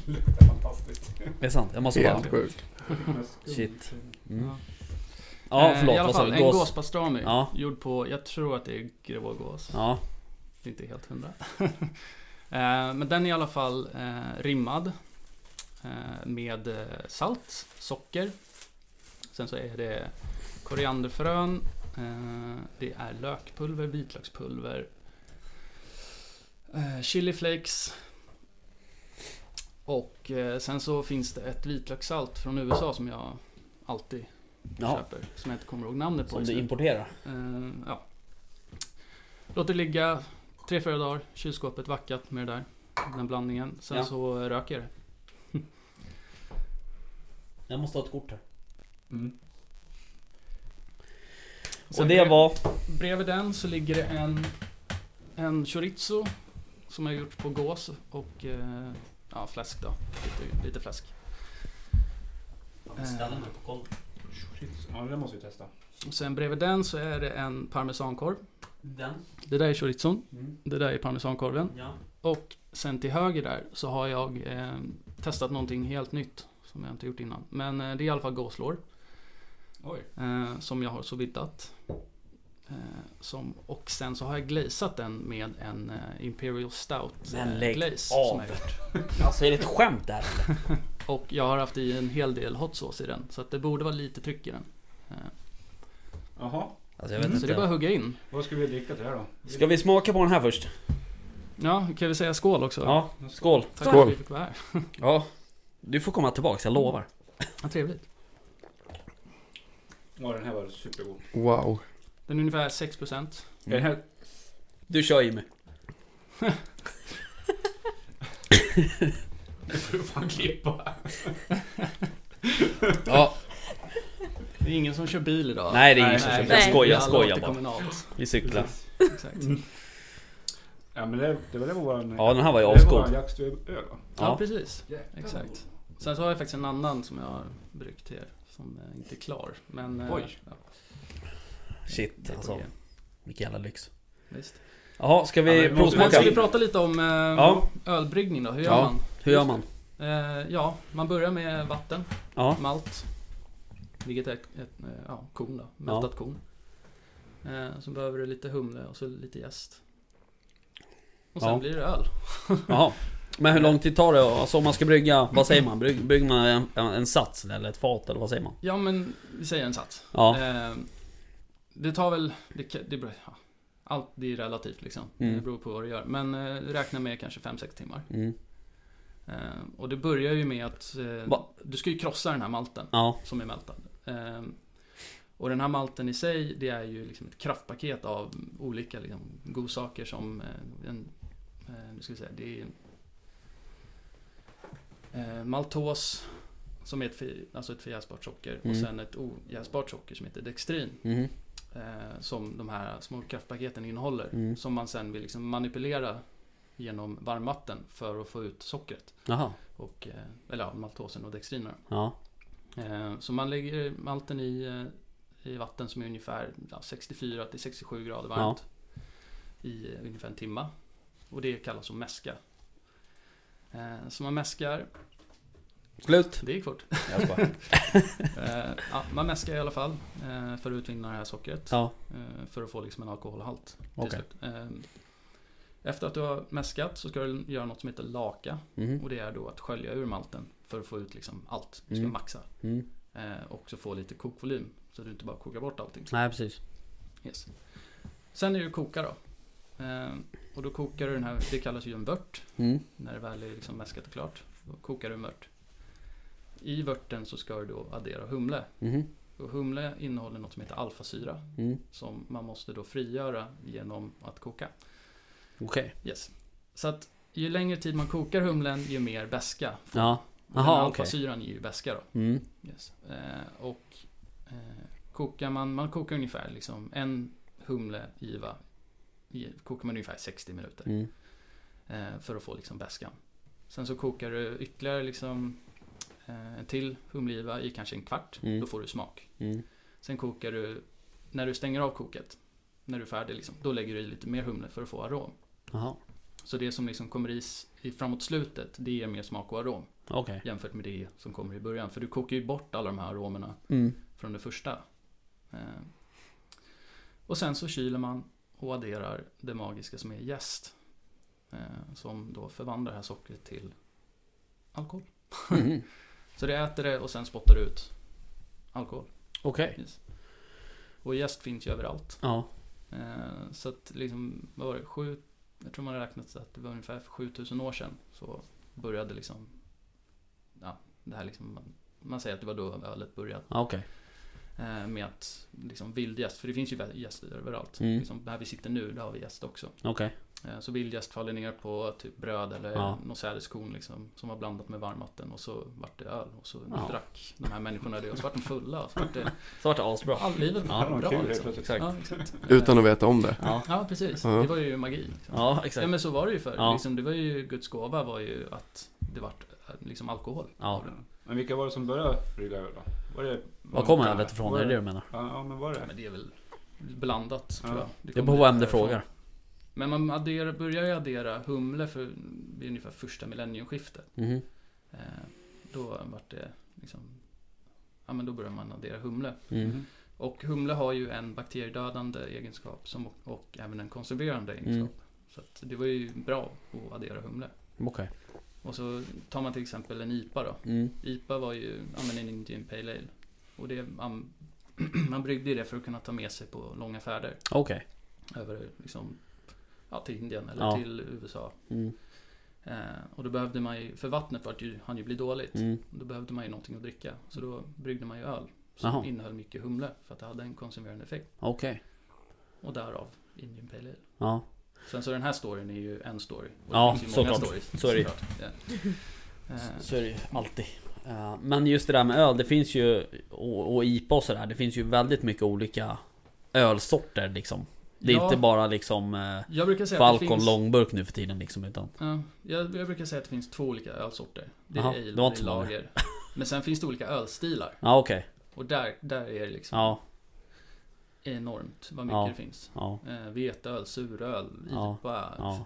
Fantastiskt. Det är sant, jag måste bara... Helt sjukt. Shit. Mm. Ja, Eh, förlåt, I alla fall, en Gås? gåspastrami. Ja. Gjord på, jag tror att det är grå gås. Ja, Det är inte helt hundra. Eh, Men den är i alla fall eh, rimmad. Med salt, socker. Sen så är det korianderfrön. Det är lökpulver, vitlökspulver. Chiliflakes. Och sen så finns det ett vitlökssalt från USA som jag alltid ja. köper. Som jag inte kommer ihåg namnet på Som du importerar. Eh, ja. Låter ligga tre, fyra dagar. Kylskåpet vackat med det där. Den blandningen. Sen Ja. så röker jag det. Jag måste ha ett kort här. Mm. Sen Och det brev- var... Bredvid den så ligger det en, en chorizo. Som jag gjort på gås och eh, ja, fläsk då. Lite, lite fläsk. Ställ den på koll. Ja, det måste vi testa. Och sen bredvid den så är det en parmesankorv. Den. Det där är chorizon. Mm. Det där är parmesankorven. Ja. Och sen till höger där så har jag eh, testat någonting helt nytt. Som jag inte gjort innan. Men eh, det är i alla fall gåslår. Oj. Eh, som jag har så viddat. Eh, som, och sen så har jag glazat den med en eh, Imperial Stout Men eh, lägg glaze. av. Som jag gjort. Alltså är det ett skämt där? Och jag har haft i en hel del hot sauce i den. Så att det borde vara lite tryck i den. Eh, Jaha. Alltså jag vet så det är bara att hugga in. Vad ska vi dricka till det här då? Ska vi smaka på den här först? Ja, kan vi säga skål också? Ja, skål. Tack Skål. för att vi fick vara här. Ja. Du får komma tillbaks, jag lovar. Ja, trevligt. Ja, den här var supergod. Wow. Den är ungefär 6%. Mm. Är den här... Du kör Jimmy. Nu får du fan klippa. Ja, Det är ingen som kör bil idag. Nej, det är ingen som nej, kör bil. Jag skojar, alla skojar bara. kommunalt. vi cyklar. Exakt. Ja, men det, det var det var våran... Ja, den här var ju Det var asgod. våran jaktstuöl va? Ja, Ja. precis. Exakt. Sen så har jag faktiskt en annan som jag har bryggt till er. Som eh, inte är klar. Men... eh, Oj. Ja, Shit det är alltså. Vilken jävla lyx. Visst. Jaha, ska Ja, vi men vi måste- Men provsmaka? ska vi prata lite om eh, Ja. ölbryggning då? Hur gör Ja. man? Hur gör man? Eh, ja, man börjar med vatten, Ja, malt. Vilket är ett, eh, ja, korn då. Mältat korn. Eh, så behöver du lite humle och så lite jäst. Och sen Ja. blir det öl. jaha. Men hur lång tid tar det? Alltså om man ska brygga, vad säger man? Brygg, brygger man en, en sats eller ett fat eller vad säger man? Ja men, vi säger en sats. Ja, Eh, det tar väl, det, det beror, ja, allt det är relativt liksom. Mm. Det beror på vad du gör. Men eh, räkna med kanske 5-6 timmar. mm. Eh, och det börjar ju med att eh, du ska ju krossa den här malten ja, som är mältad. Eh, och den här malten i sig, det är ju liksom ett kraftpaket av olika liksom, godsaker som eh, en, eh, nu ska vi säga, det är maltos som är ett, för, alltså ett förjäsbart socker och Mm. sen ett ojäsbart socker som heter dextrin. Eh, som de här små kraftpaketen innehåller. Mm. Som man sen vill liksom manipulera genom varmvatten för att få ut sockret. jaha, Och, eh, eller ja, maltosen och dextrinerna. ja, Eh, så man lägger malten i, eh, i vatten som är ungefär ja, 64 till 67 grader varmt i eh, ungefär en timme. Och det kallas att mäska. Så man mäskar, Slut. det gick fort. Ja, man mäskar i alla fall för att utvinna det här sockret. Ja, för att få liksom en alkoholhalt till okej. slut. Efter att du har mäskat så ska du göra något som heter laka. Mhm. Och det är då att skölja ur malten för att få ut liksom allt. Du ska Mm. maxa. Mm. Eh, och så få lite kokvolym. Så du inte bara kokar bort allting. Nej, precis. Yes. Sen är det koka då. Eh, och då kokar du den här, det kallas ju en vört. Mm. När det väl är liksom mäskat och klart. Då kokar du en vört. I vörten så ska du då addera humle. Mhm. Och humle innehåller något som heter alfasyra. Mm. Som man måste då frigöra genom att koka. Okej. Yes. Så att ju längre tid man kokar humlen ju mer beska. får Ja. Jaha, okej. alfasyran ger ju beska då. Mm. Yes. Eh, och eh, kokar man, man kokar ungefär liksom en humle IVA i, kokar man ungefär 60 minuter Mm. eh, för att få liksom beskan. Sen så kokar du ytterligare liksom eh, en till humle-IVA i kanske en kvart. Mm. Då får du smak. Mm. Sen kokar du, när du stänger av koket, när du är färdig liksom, då lägger du i lite mer humle för att få arom. Jaha. Så det som liksom kommer i, i framåt slutet, det ger mer smak och arom. Okej. Jämfört med det som kommer i början. För du kokar ju bort alla de här aromerna Mm. från det första. Eh, och sen så kyler man och adderar det magiska som är jäst. Eh, som då förvandlar det här sockret till alkohol. Mhm. Så det äter det och sen spottar det ut alkohol. Okej. Och jäst finns ju överallt. Ja. Eh, så att liksom, vad var det, sju, jag tror man har räknat att det var ungefär för 7000 år sedan så började liksom, ja, det här liksom, man, man säger att det var då ölet började. Ja, Okej. Eh, med att liksom vildgäst, för det finns ju vä- gäst överallt. Mm. Liksom, där vi sitter nu, där har vi gäst också. Okej. Eh, så vildgäst faller ner på typ bröd eller Ja. något sädeskorn liksom, som var blandat med varmvatten och så vart det öl och så Ja. drack de här människorna det och så vart de fulla och så vart det, Så vart det asbra. all livet Ja, var vad bra kul, liksom. Exakt. Ja, exakt. Utan att veta om det. Ja. Ja, precis. Ja. Det var ju magi. Liksom. Ja, Ja, exakt. men så var det ju förr. Ja. Liksom, det var ju Guds gåva var ju att det vart eh, liksom alkohol. Ja. Men vilka var det som började brygga öl då? Var det Var kommer ölet ifrån? Var Är det det du menar? Ja, ja, men var Ja, det? men det är väl blandat tror Ja. jag. Det beror på vem därifrån. frågar. Men man adderar, börjar ju addera humle för vid ungefär första millenniumskiftet. Mhm. Eh, då vart det liksom, ja men då börjar man addera humle. Mm. Och humle har ju en bakteriedödande egenskap som, och även en konserverande Mm. egenskap. Så att det var ju bra att addera humle. Okej. Och så tar man till exempel en IPA då. Mm. IPA var ju ja, men en Indian Pale Ale. Och det, man, man bryggde det för att kunna ta med sig på långa färder. Okej. Över liksom, ja, till Indien eller Ja. till USA. Mm. Eh, och då behövde man ju, för vattnet vart ju, hann ju bli dåligt. Mm. Då behövde man ju någonting att dricka. Så då bryggde man ju öl. Som Jaha. innehöll mycket humle. För att det hade en konserverande effekt. Okej. Och därav Indian Pale Ale. Ja. Sen så den här storyn är ju en story. Och Ja, såklart. Så är det. Eh, Så är det ju alltid. Eh, Men just det där med öl, det finns ju och, och IPA och sådär, det finns ju väldigt mycket olika ölsorter liksom. Det är Ja. inte bara liksom eh, Falcon finns... långburk nu för tiden liksom utan Ja, jag, jag brukar säga att det finns två olika ölsorter. Det är ale det och det är lager. Men sen finns det olika ölstilar. Ja okej, Och där, där är det liksom ja, enormt vad mycket Ja. det finns. ja, Eh, veteöl, suröl. IPA, Ja.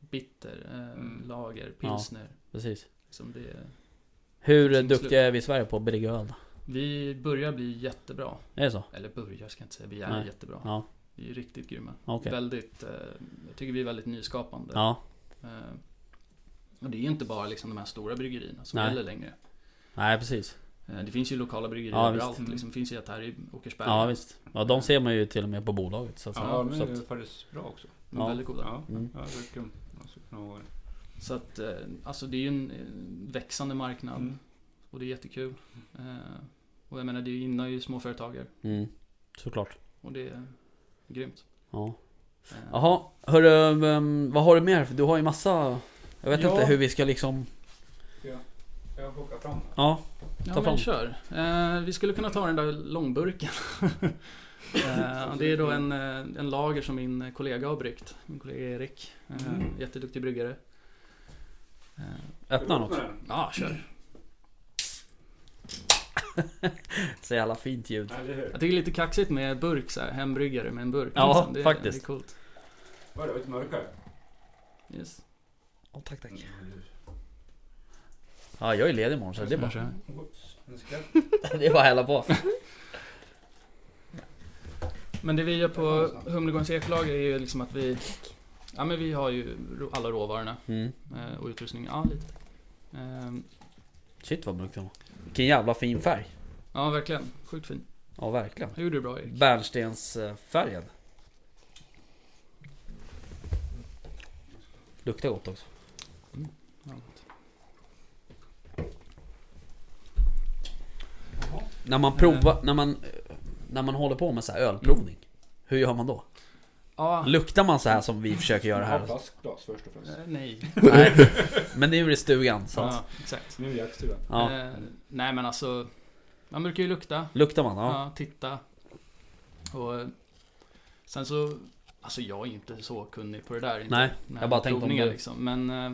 bitter, eh, Mm. lager, pilsner. precis Liksom det, Hur Finns duktiga slut. är vi i Sverige på att brygga öl vi börjar bli jättebra. Är det så? Eller börjar ska jag inte säga, vi är Nej. jättebra. Vi är riktigt grymma. okej Väldigt, eh, jag tycker vi är väldigt nyskapande. Ja, Eh, och det är ju inte bara liksom de här stora bryggerierna som Nej. gäller längre. nej precis Eh, Det finns ju lokala bryggerier Ja, överallt. Mm. Liksom, finns ju ett här i Åkersberga. Ja visst Ja de ser man ju till och med på bolaget så att, Ja, de så är att, ju faktiskt bra också. De är Ja. väldigt goda. Ja, Mm. ja det är det. Så att, eh, alltså det är ju en eh, växande marknad. Mm. Och det är jättekul. Eh, och jag menar, det gynnar ju småföretagare. mm, Såklart Och det är grymt. Ja Eh, Jaha, hörru, vad har du mer? För Du har ju massa Jag vet Ja. inte hur vi ska liksom Ska jag, plocka fram? Ja, Ja, Ta fram. men kör. Eh, vi skulle kunna ta den där långburken. eh, det är då en, eh, en lager som min kollega har bryggt. Min kollega Erik. Eh, Mm. Jätteduktig bryggare. Eh, öppna den också ja, kör. Så jävla fint ljud. Jag tycker det är lite kaxigt med burk så här, hembryggare med en burk. Ja, liksom. det, faktiskt. Det är coolt. Var det lite mörkare? Yes. Åh, tack tack. Ja, jag är ledig imorgon så det är bara, det är bara att hälla på. Men det vi gör på Humlegårdens eklager är ju liksom att vi Ja men vi har ju alla råvarorna Mm. eh, och utrustningen. Ja lite. Ehm, Shit vad mörkt det var. Vilken jävla fin färg. Ja verkligen. Sjukt fin. Ja, verkligen. Det gjorde du bra Erik. Bärnstensfärgad. Luktar gott också. Ja. När man provar, när man, när man håller på med så här ölprovning. Hur gör man då? Ja, Luktar man så här som vi försöker göra här? plastglas först och främst. eh, nej. Nej. Men det är ju i stugan så att, Ja, exakt. Nu är jaktstugan. ja. Nej men alltså, man brukar ju lukta, Luktar man? ja. Ja. titta. Och eh, sen så, alltså jag är inte så kunnig på det där. Inte, Nej, jag bara tänkte om du- liksom. Men eh,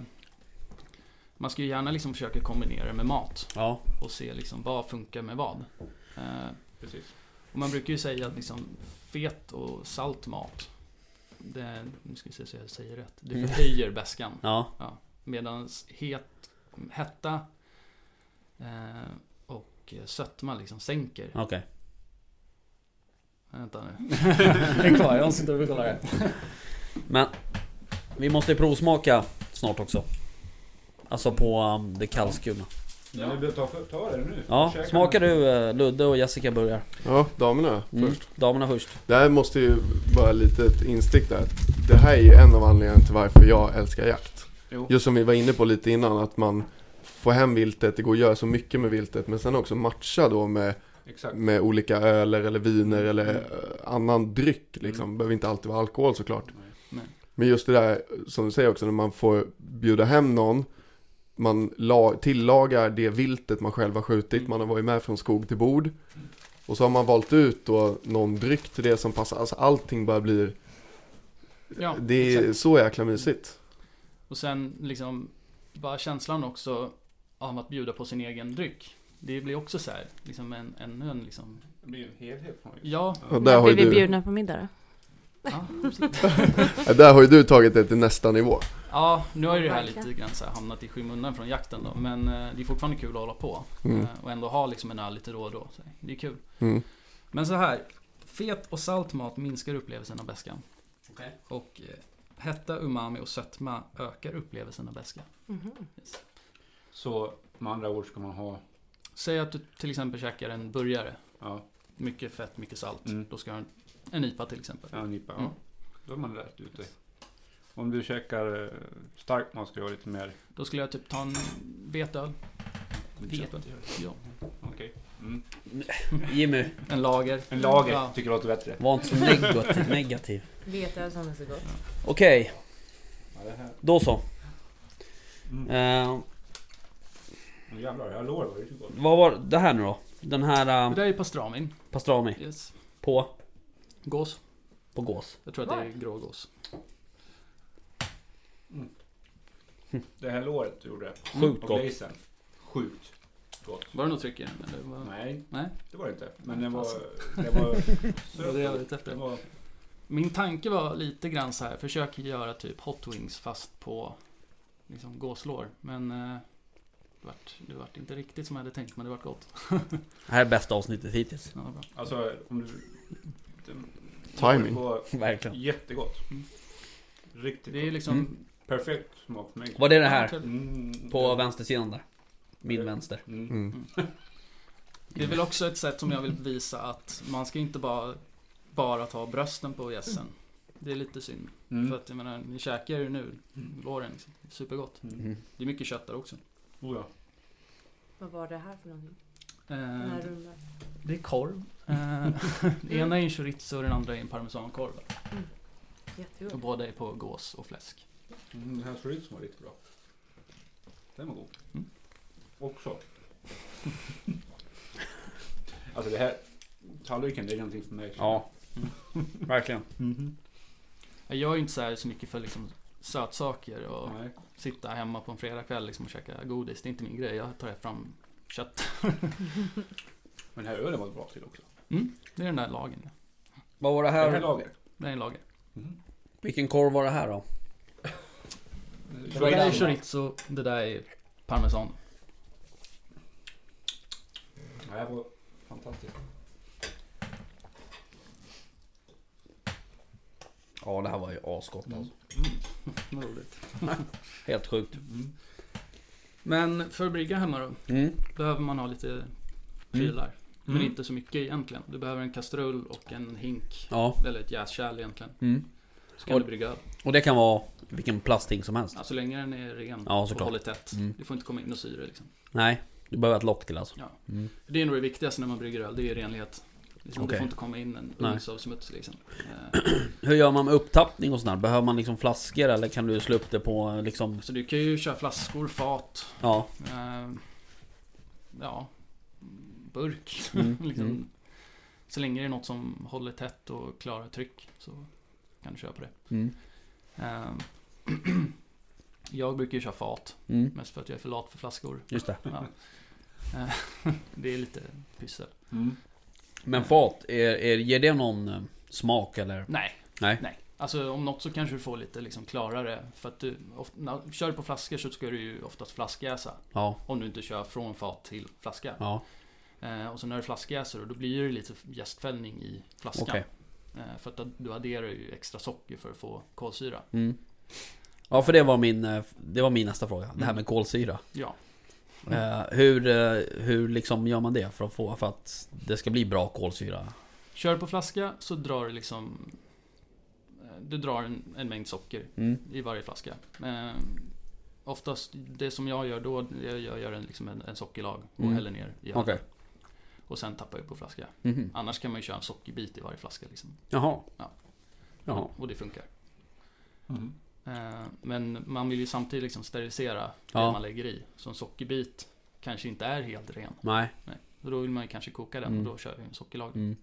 man ska ju gärna liksom försöka kombinera det med mat Ja. och se liksom vad funkar med vad. Eh, Precis. och man brukar ju säga att liksom fet och salt mat, det, nu ska vi se så jag säger rätt, det Mm. förhöjer bäskan. Ja. Medan het, hetta och sötma liksom sänker. Okej. Vänta nu. Det är kvar, jag måste inte kolla det. Men vi måste ju provsmaka snart också. Alltså på um, det kallskurna. Ja. Men du, ta, ta det nu. Ja, Käka smakar du eh, Ludde och Jessica börjar. Ja, damerna Mm. först. Damerna först. Det här måste ju bara lite ett instick där. Det här är ju en av anledningarna till varför jag älskar jakt. Jo. Just som vi var inne på lite innan, att man får hem viltet, det går att göra så mycket med viltet, men sen också matcha då med, Exakt. med olika öler eller viner eller Mm. eh, annan dryck liksom. Mm. Behöver inte alltid vara alkohol såklart. Nej. Men just det där som du säger också, när man får bjuda hem någon, man la, tillagar det viltet man själv har skjutit, Mm. man har varit med från skog till bord. Och så har man valt ut då någon dryck till det som passar, alltså allting bara blir, Ja, det är exakt. så jäkla mysigt. Och sen liksom bara känslan också av att bjuda på sin egen dryck. Det blir också så här, liksom en, ännu en liksom, Det blir en helhet ja, Och där har blir vi du, bjudna på middag då? ja, där har ju du tagit det till nästa nivå. ja, nu har ju det här lite grann så här hamnat i skymundan från jakten då, men eh, det är fortfarande kul att hålla på. Mm. Eh, och ändå ha liksom en öl lite då och då. Så det är kul. Mm. Men så här, fet och salt mat minskar upplevelsen av beska. Okej. Och eh, hetta, umami och sötma ökar upplevelsen av beska. Mhm. Yes. Så med andra ord ska man ha, Säg att du till exempel käkar en burgare. ja, Mycket fett, mycket salt. Mm. Då ska du ha en, en IPA till exempel. en nypa. Mm. Ja. Då är man rätt ute. Om du käkar eh, stark mat ska du ha lite mer Då skulle jag typ ta en vetöl. Till exempel. Ja. Okej. Mm. Jimmy, En lager. En lager Ja. tycker jag låter bättre. var inte så negativ. negativ. Vet jag som är så gott. Okej, Ja, här. då så. Mm. Oh, jävlar, jag lovar det gott. vad var det här nu då? Den här Det uh, där är pastramin. pastrami Yes. på, Gås. på gås. Jag tror att det är grågås. Det här låret du gjorde. Sjukt gott. glazen. Sjukt gott. Var det något tryck i den? Eller? Var... Nej, Nej. det var det inte. Men den var... Det var... Det var det jag efter. Det var... Min tanke var lite grann så här, försök göra typ hot wings fast på liksom gåslår. Men eh, det, vart, det vart inte riktigt som jag hade tänkt men det vart gott. Det här är bästa avsnittet hittills. Ja, bra. Alltså, om du... den- Timing. Verkligen. jättegott. Mm. Riktigt Det är gott. liksom... Mm. Perfekt smak för mig. Var det det här? Mm. På vänstersidan där? Min vänster. Mm. Mm. Det är väl också ett sätt som jag vill visa att man ska inte bara, bara ta brösten på gässen. Det är lite synd. Mm. För att jag menar, ni käkar ju nu låren liksom. Supergott. Mm. Det är mycket kött där också. Oh, ja. Vad var det här för någonting? Eh, Den här runda? det är korv. Eh, det ena är en chorizo och den andra är en parmesankorv. Och Jättegod. båda är på gås och fläsk. Mm, den här chorizo var riktigt bra. Den var god. Mm. Också. alltså det här... Tallriken, det är någonting för mig. Ja, verkligen. Jag gör ju inte så, här så mycket för liksom sötsaker och Nej. sitta hemma på en fredagkväll liksom och käka godis. Det är inte min grej. Jag tar fram kött. Men den här ölen var bra till också. Mm, det är den där lagen. Vad var det Det här här? lager. Det är en lager. Vilken korv var det här då? Det där är chorizo, det där är parmesan. Ja, det här var fantastiskt. Ja det här var ju asgott alltså. Vad roligt. Helt sjukt. Men för att brygga hemma då, Mm. behöver man ha lite prylar. Men Mm. inte så mycket egentligen. Du behöver en kastrull och en hink. Ja. Eller ett jäskärl egentligen. Mm. Så kan Och- du brygga öl. Och det kan vara vilken plasthink som helst. Ja, så länge den är ren Ja, och håller tätt. Mm. Det får inte komma in och syre liksom. Nej, du behöver ett lock till alltså. Ja. Mm. Det är nog det viktigaste när man brygger öl, det är renlighet. Liksom, Okej. Det får inte komma in en uns av smuts liksom. Hur gör man med upptappning och sådär? Behöver man liksom flaskor eller kan du slå upp det på liksom... Så du kan ju köra flaskor, fat, Ja. eh, ja, burk. Mm, liksom. mm. Så länge det är något som håller tätt och klarar tryck så kan du köra på det. Mm. Eh, jag brukar ju köra fat, Mm. mest för att jag är för lat för flaskor. Just det. Ja. Eh, det är lite pyssel. Mm. Men fat, är, är, ger det någon eh, smak eller? Nej, Nej. nej. Alltså om något så kanske du får lite liksom klarare. För att du, ofta, när du kör på flaskor så ska du ju oftast flaskjäsa. Ja. Om du inte kör från fat till flaska. Ja. Eh, och så när du flaskjäser då, blir det lite jästfällning i flaskan. Okej. Eh, för att du adderar ju extra socker för att få kolsyra. Mm. Ja för det var min, eh, det var min nästa fråga. Det här Mm. med kolsyra. Ja. Eh, hur, eh, hur liksom gör man det för att få, för att det ska bli bra kolsyra? Kör på flaska så drar du liksom eh, Du drar en, en mängd socker Mm. i varje flaska. Eh, oftast, det som jag gör då, jag gör en, liksom en, en sockerlag och Mm. häller ner i ölen. Och sen tappar jag på flaska. Mhm. Annars kan man ju köra en sockerbit i varje flaska liksom. Jaha. Ja. Jaha. Och det funkar. Mm. Eh, men man vill ju samtidigt liksom sterilisera Ja. det man lägger i. Så en sockerbit kanske inte är helt ren. Nej. Och då vill man ju kanske koka den Mm. och då kör vi en sockerlag. Mm.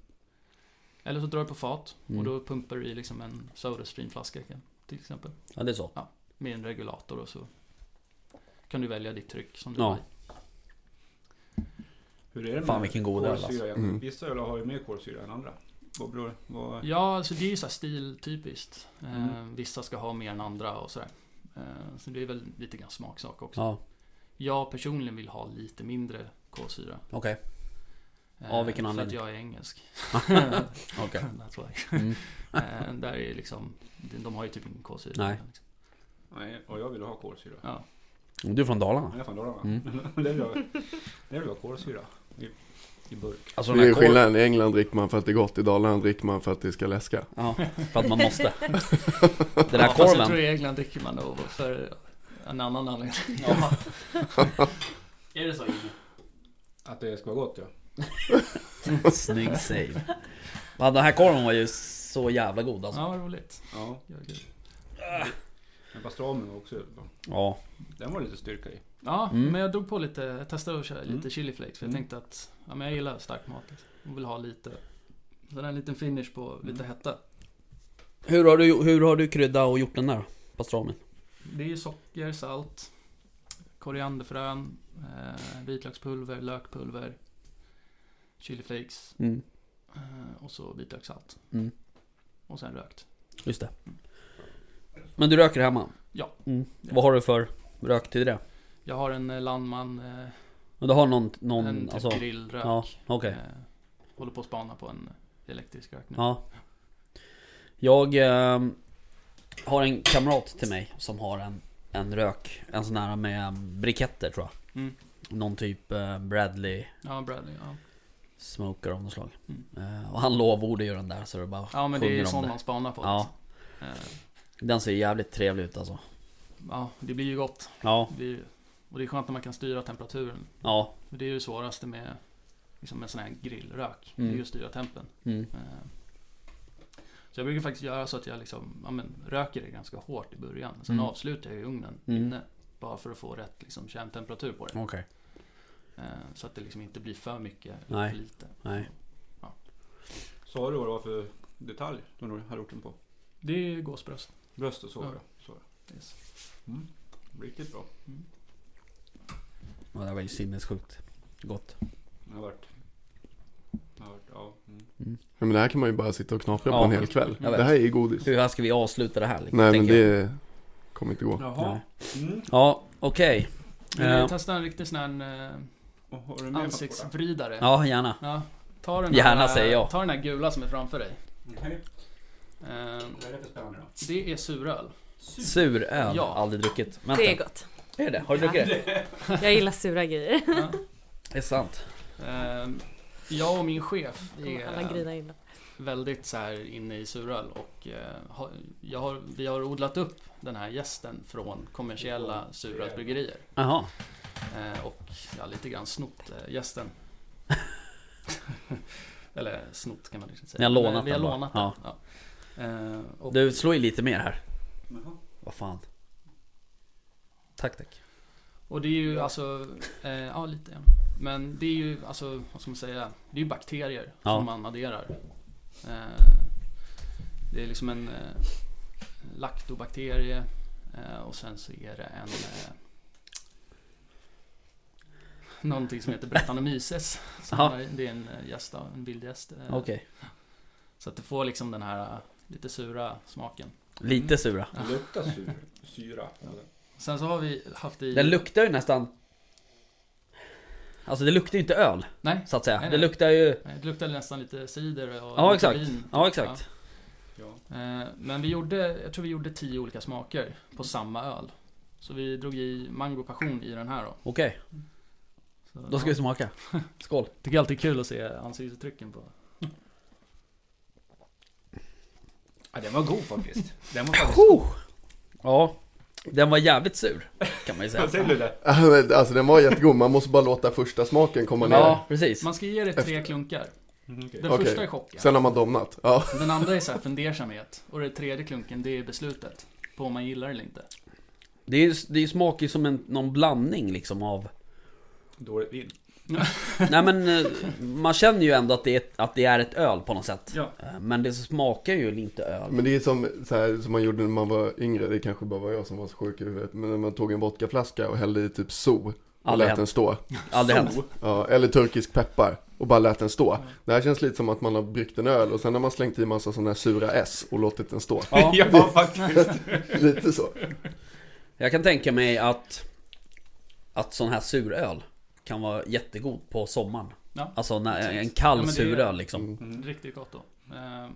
Eller så drar du på fat Mm. och då pumpar du i liksom en Sodastream-flaska till exempel. Ja det är så. Med en regulator och så kan du välja ditt tryck som du Ja. vill. Hur är det med Fan, vilken god öl, alltså. Mm. Vissa öl har ju mer kolsyra än andra. Vad beror vad... Ja, alltså det är ju så här stiltypiskt. Eh, Mm. vissa ska ha mer än andra och sådär. Eh, så det är väl lite grann smaksak också. Ja. Jag personligen vill ha lite mindre kolsyra. Okej. Eh, Av vilken För att anledning? jag är engelsk. Okej. Mm. Där är liksom, de- de har ju typ ingen kolsyra. Nej. Liksom. Nej, och jag vill ha kolsyra. Ja. Du är från Dalarna? Jag är från Dalarna. Mm. det vill jag det vill jag ha kolsyra. I, burk. Alltså Det är skillnaden, i England dricker man för att det är gott, i Dalarna dricker man för att det ska läska. Ja, för att man måste. Den här ja, fast jag tror korven. i England dricker man nog för en annan anledning. Ja. är det så? Att det ska vara gott ja. Snygg save. Ja, den här korven var ju så jävla god alltså. Ja, vad roligt. Ja, men pastramen var också Ja. Den var lite styrka i. Ja, Mm. men jag drog på lite, jag testade att köra lite Mm. chili flakes för jag Mm. tänkte att, ja men jag gillar stark mat liksom. Och vill ha lite, sån här liten finish på lite Mm. hetta. Hur har du, hur har du kryddat och gjort den där pastramen? Det är socker, salt, korianderfrön, eh, vitlökspulver, lökpulver, chili flakes Mm. eh, och så vitlökssalt. Mm. Och sen rökt. Just det. Men du röker hemma? Ja. Mm. Vad har du för rök till det? Jag har en eh, Landman, eh, Men du har någon, någon en typ alltså... grillrök. Ja, okej. Eh, håller på att spana på en elektrisk rök nu. Ja. Jag ehm, har en kamrat till mig som har en, en rök, en sån här med briketter tror jag. Mm. Någon typ eh, Bradley Ja, Bradley, ja. Smoker av något slag. Mm. Eh, och han lovordar ju den där så det bara Ja, men det är det. man spanar på. Ja. Eh, Den ser jävligt trevlig ut alltså. ja, det blir ju gott. Ja, Det blir, och det är skönt när man kan styra temperaturen. ja. För det är ju det svåraste med liksom en sån här grillrök. Mm. Det är ju att styra tempen. Mm. Eh, Så jag brukar faktiskt göra så att jag liksom, ja, men, röker det ganska hårt i början. Sen Mm. avslutar jag i ugnen Mm. inne. Bara för att få rätt liksom, kärntemperatur på det. Okej. Eh, Så att det liksom inte blir för mycket Nej. eller för lite. Nej. Sa du vad det var för detalj du har gjort den på? Det är gåsbröst. Bröstet så Ja. Så Yes. Mm. Riktigt bra. Ja, det var ju sinnessjukt gott. Det har varit ja. Mm. Mm. Ja, men det här kan man ju bara sitta och knapra Ja, på en hel kväll. Det här är ju godis. Hur här ska vi avsluta det här? Liksom, Nej men tänker jag. det kommer inte gå. Jaha. Mm. Ja, okej. Vill Eh, ni testa en riktig sån här eh, Och du ansiktsvridare? Ja, gärna. Ja, ta den Gärna, här, säger jag. Ta den här gula som är framför dig. Okej. Eh, Vad är det för spännande då? det är suröl. Suröl, Ja. aldrig druckit. Vänta. Det är gott. Är det? Har du druckit det? Jag gillar sura grejer. Ja. Det är sant. Eh, jag och min chef Alla är innan. väldigt så här inne i suröl och eh, har, jag har, vi har odlat upp den här gästen från kommersiella surölsbryggerier. Jaha. Eh, och ja, lite grann snott eh, gästen. Eller snott kan man inte säga. Ni har Men, lånat Vi har den bara. lånat den. Ja. Eh, och, Du, slå i lite mer här. Jaha. Vad fan. Tack, tack. och det är ju alltså, eh, ja lite. Men det är ju alltså, vad ska man säga, det är ju bakterier Ja. som man adderar. Eh, det är liksom en eh, laktobakterie eh, och sen så är det en eh, Någonting som heter Brettanomyces. Det är en eh, gäst, då, en vildgäst. eh, Okej. Så att det får liksom den här eh, lite sura smaken. Lite sura. Det luktar sur, syra. Sen så har vi haft i... Den luktar ju nästan... Alltså det luktar ju inte öl, Nej, så att säga. Nej, Det nej. luktar ju... det luktar nästan lite cider och Ja, exakt. vin. Ja, exakt. Ja. Eh, Men vi gjorde, jag tror vi gjorde tio olika smaker på samma öl. Så vi drog i mango passion i den här då. Okej, Så, då ska vi ja. smaka. Skål. Tycker alltid är kul att se ansiktsuttrycken på. ja, den var god faktiskt. Den var faktiskt Oh! Ja, den var jävligt sur, kan man ju säga. Vad säger du det? Alltså den var jättegod, man måste bara låta första smaken komma ner. Ja, precis. Man ska ge det tre klunkar. Mm. Den Okej. första är chocken. Sen har man domnat. Ja. Den andra är så här fundersamhet. Och den tredje klunken, det är beslutet. På om man gillar det eller inte. Det, är, det smakar ju som en, någon blandning liksom av... Dåligt vin. Nej men eh, man känner ju ändå att det, är, ett- att det är ett öl på något sätt. Ja. Eh, Men det smakar ju inte öl. Men det är som, så här, som man gjorde när man var yngre, det kanske bara var jag som var så sjuk i huvudet. Men när man tog en vodkaflaska och hällde i typ so och Aldrig lät den hänt. stå. Aldrig hänt. Ja, eller turkisk peppar och bara lät den stå. Det här känns lite som att man har bryggt en öl och sen har man slängt i massa sådana här sura S och låtit den stå. Ja, ja, faktiskt. Lite så. jag kan tänka mig att Att sån här suröl Kan vara jättegod på sommaren Ja, Alltså när, en kall Ja, det- suröl liksom Mm. Mm. riktigt gott då. Eh,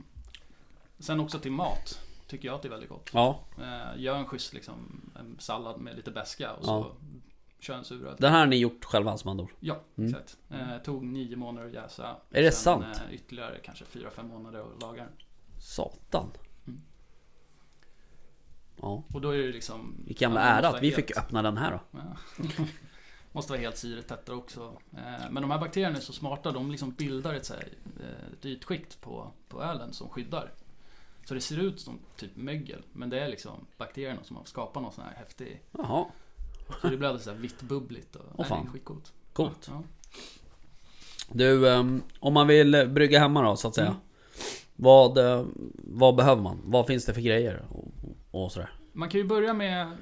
sen också till mat. Tycker jag att det är väldigt gott. Ja, Eh, gör en schysst liksom, en sallad med lite beska och så Ja. kör en suröl. den här har ni gjort själva som andor Ja, Mm. exakt. Eh, tog nio månader att jäsa. Är det Sen, sant? Eh, ytterligare kanske fyra, fem månader att laga. Satan Mm. Ja, Och då är det liksom... vilken jävla det ära att vi fick öppna den här då. Måste vara helt syretätt där också. Eh, Men de här bakterierna är så smarta, de liksom bildar ett, så här, eh, ett ytskikt på, på ölen som skyddar. Så det ser ut som typ mögel, men det är liksom bakterierna som har skapat någon sån här häftig... Jaha, Så det blir alldeles så här vitt bubbligt och... nej, fan. skitcoolt. coolt Ja. Du, ehm, om man vill brygga hemma då så att säga Mm. vad, eh, vad behöver man? Vad finns det för grejer? Och, och sådär Man kan ju börja med...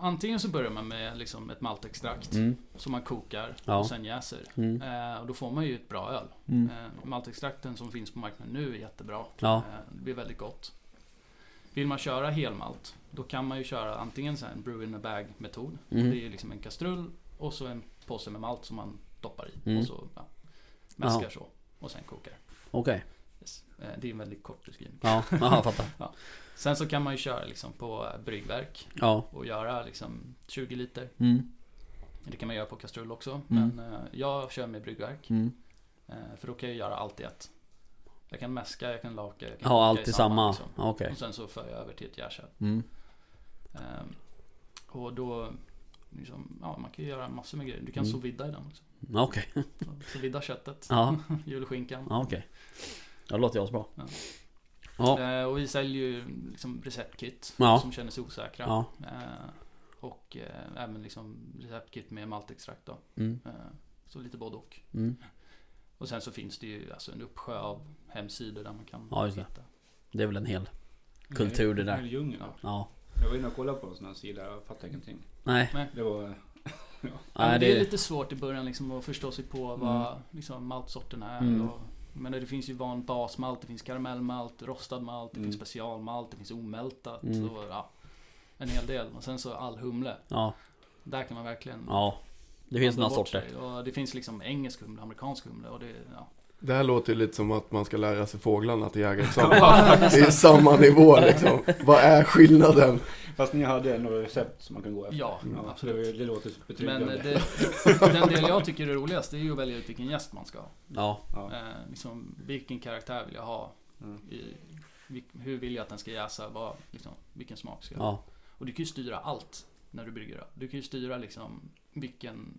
Antingen så börjar man med liksom ett maltextrakt mm. som man kokar Ja. och sen jäser. Mm. Eh, och då får man ju ett bra öl. Mm. Eh, maltextrakten som finns på marknaden nu är jättebra. Ja, Eh, Det blir väldigt gott. Vill man köra helmalt, då kan man ju köra antingen så en brew in a bag metod. Mm. Det är liksom en kastrull och så en påse med malt som man doppar i. Mm. Och så ja, mäskar så. Och sen kokar. okej Yes. Eh, Det är en väldigt kort beskrivning. Ja, jag fattar Sen så kan man ju köra liksom på bryggverk Ja, och göra liksom 20 liter. mm. Det kan man göra på kastrull också. Mm. Men eh, jag kör med bryggverk. Mm. Eh, För då kan jag göra allt i ett. Jag kan mäska, jag kan laka, jag kan Ja, allt i samma, liksom. Ja, okej Och sen så för jag över till ett järkärl. mm. Ehm, och då, liksom, ja man kan ju göra massor med grejer. Du kan Mm. sous vidda i den också. Okej, Sous vidda köttet, ja, julskinkan. okej Det låter ju asbra Ja. Ja, Ehm, och vi säljer ju liksom receptkit Ja. som känner sig osäkra. ja, Ehm, och eh, även liksom receptkit med maltextrakt då. mm. Så lite både och. Mm. Och sen så finns det ju alltså en uppsjö av hemsidor där man kan Ja, just det. hitta. Det är väl en hel kultur det där Djungeln. Ja. Ja Jag var inne och kollade på en sån här sida, jag fattade ingenting. Nej, Det var... Ja, det är lite svårt i början liksom att förstå sig på vad liksom, maltsorterna är. Mm. Och, men det finns ju van basmalt, det finns karamellmalt, rostad malt, det Mm. finns specialmalt, det finns omältat. Mm. Och, ja, en hel del. Och sen så all humle. ja, Där kan man verkligen ja. Det finns några sorter. det finns liksom engelsk humle, amerikansk humle och det, ja. Det här låter ju lite som att man ska lära sig fåglarna till jägarexamen. Det är samma nivå liksom. Vad är skillnaden? Fast ni hade några recept som man kan gå efter. Ja, det, absolut. det låter Men betryggande. det, den del jag tycker är roligast, det är ju att välja ut vilken gäst man ska ha. Ja, Ja. Eh, liksom, vilken karaktär vill jag ha? Mm. I, hur vill jag att den ska jäsa? Vad, liksom, vilken smak ska jag ja, Och du kan ju styra allt när du brygger. Du kan ju styra liksom vilken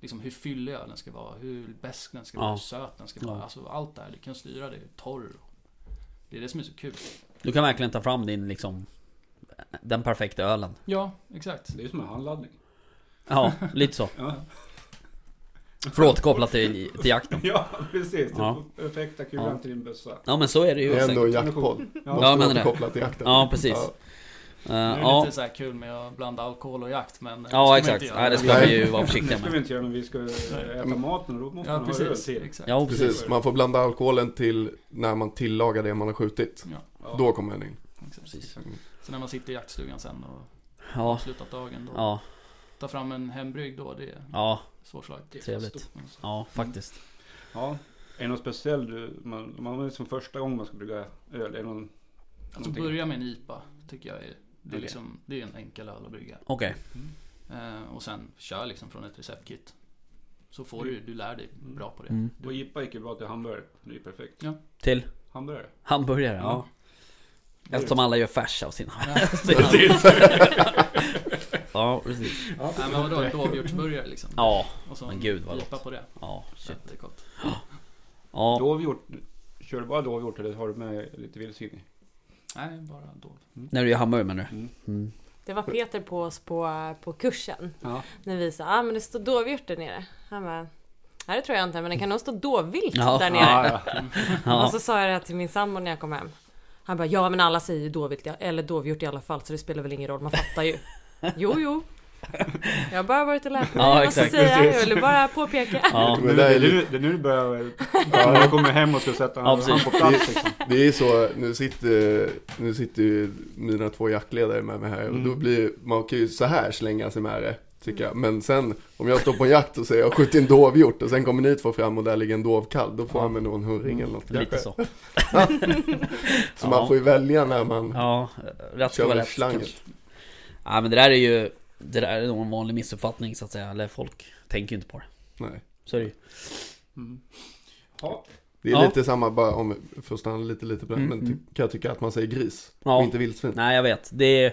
Liksom hur fyllig ölen ska vara, hur besk den ska vara, Ja. hur söt den ska vara. Ja. Alltså allt det här, du kan styra det, torr. Det är det som är så kul. du kan verkligen ta fram din liksom Den perfekta ölen. Ja, exakt. Det är som en handladdning. Ja, lite så. Ja, För att återkoppla till, till jakten. ja precis. Ja. Perfekta kulan Ja. till din bössa. Ja men så är det ju. Det är ändå en jaktpodd. Ja. Måste Ja, återkoppla till jakten. Ja, precis. Ja. Eh, Nu är det ja, lite så här kul med att blanda alkohol och jakt men det ja exakt. inte. Nej, det ska vi ju vara Det försiktiga ska vi med. inte göra, men vi ska äta maten och då måste Ja man ha öl precis, till. exakt. Ja, precis. Precis, man får blanda alkoholen till när man tillagar det man har skjutit. Ja. Då kommer den in. exakt. Precis. Så när man sitter i jaktstugan sen och Ja, avslutat dagen då. ja, Ta fram en hembrygg då, det är ja, svårslaget. trevligt. Ja, faktiskt. Ja. Är det något speciellt du, man, man som första gången man ska brygga öl? Är det någon, Alltså någonting? börja med en IPA, tycker jag är, det är Okej. liksom, det är en enkel öl att brygga. Okej. Eh, och sen kör liksom från ett receptkit. Så får du, du lär dig bra på det. Mm. Och IPA gick ju bra till hamburgare. Det är ju perfekt. Till Hamburgare. hamburgare, ja. Eftersom alla gör färs av sina. Ja, precis. Nej men vadå, dovhjortsburgare liksom. Ja, Och så men gud vad gott. på det. Ja, shit. Jättegott. Ja, Dovhjort. Kör du bara dovhjort eller har du med lite vildsvin? Nej, bara dov. när du gör hamburgare menar du? Mm. Mm. Det var Peter på oss på, på kursen. Ja. När vi sa, ah men det står dovhjort där nere. Han bara, nej det tror jag inte men det kan nog stå dovvilt Ja. där nere. Ja, ja. Och så sa jag det till min sambo när jag kom hem. Han bara, ja men alla säger ju dovvilt, eller dovhjort i alla fall så det spelar väl ingen roll, man fattar ju. jo jo. Jag har bara varit och lärt mig, Ja, jag exakt, säga, jag ville bara påpeka. ja. Nu, det det, är nu, det är nu du börjar... När du kommer hem och ska sätta Ja, honom på plats liksom. Det är så, nu sitter, nu sitter ju mina två jaktledare med mig här och Mm. då blir, man kan ju så här slänga sig med det. Tycker jag. Men sen om jag står på en jakt och säger jag skjutit en dovhjort och sen kommer ni två fram och där ligger en dovkall. Då får Ja. han med någon hurring eller något Lite kanske. så. Så Ja. man får ju välja när man Ja, rätt ska kör vara med rätt. slanget. Ja men det där är ju Det där är nog en vanlig missuppfattning så att säga. Eller folk tänker ju inte på det. Nej. Så är det ju. Mm. Ja. Det är Ja. lite samma, bara om, för att stanna lite, lite på det, Mm, men mm. ty, kan jag tycka att man säger gris Ja. och inte vildsvin. Nej jag vet. Det är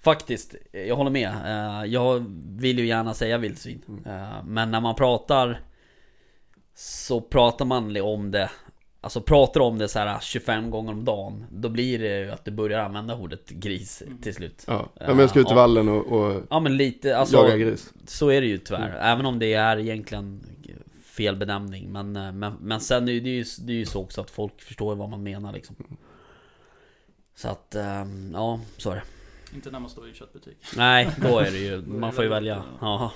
faktiskt, jag håller med. Eh, Jag vill ju gärna säga vildsvin. Mm. Eh, Men när man pratar så pratar man om det Alltså pratar om det så här 25 gånger om dagen Då blir det ju att du börjar använda ordet gris till slut. Ja, ja men jag ska ut i vallen och, och Ja men lite, alltså jaga gris. Så är det ju tyvärr, Mm. även om det är egentligen fel benämning men, eh, men, men sen är det ju, det är ju så också att folk förstår vad man menar liksom. Så att, ehm, ja så är det. Inte när man står i köttbutik. Nej, då är det ju, man får ju välja. eh, Ja,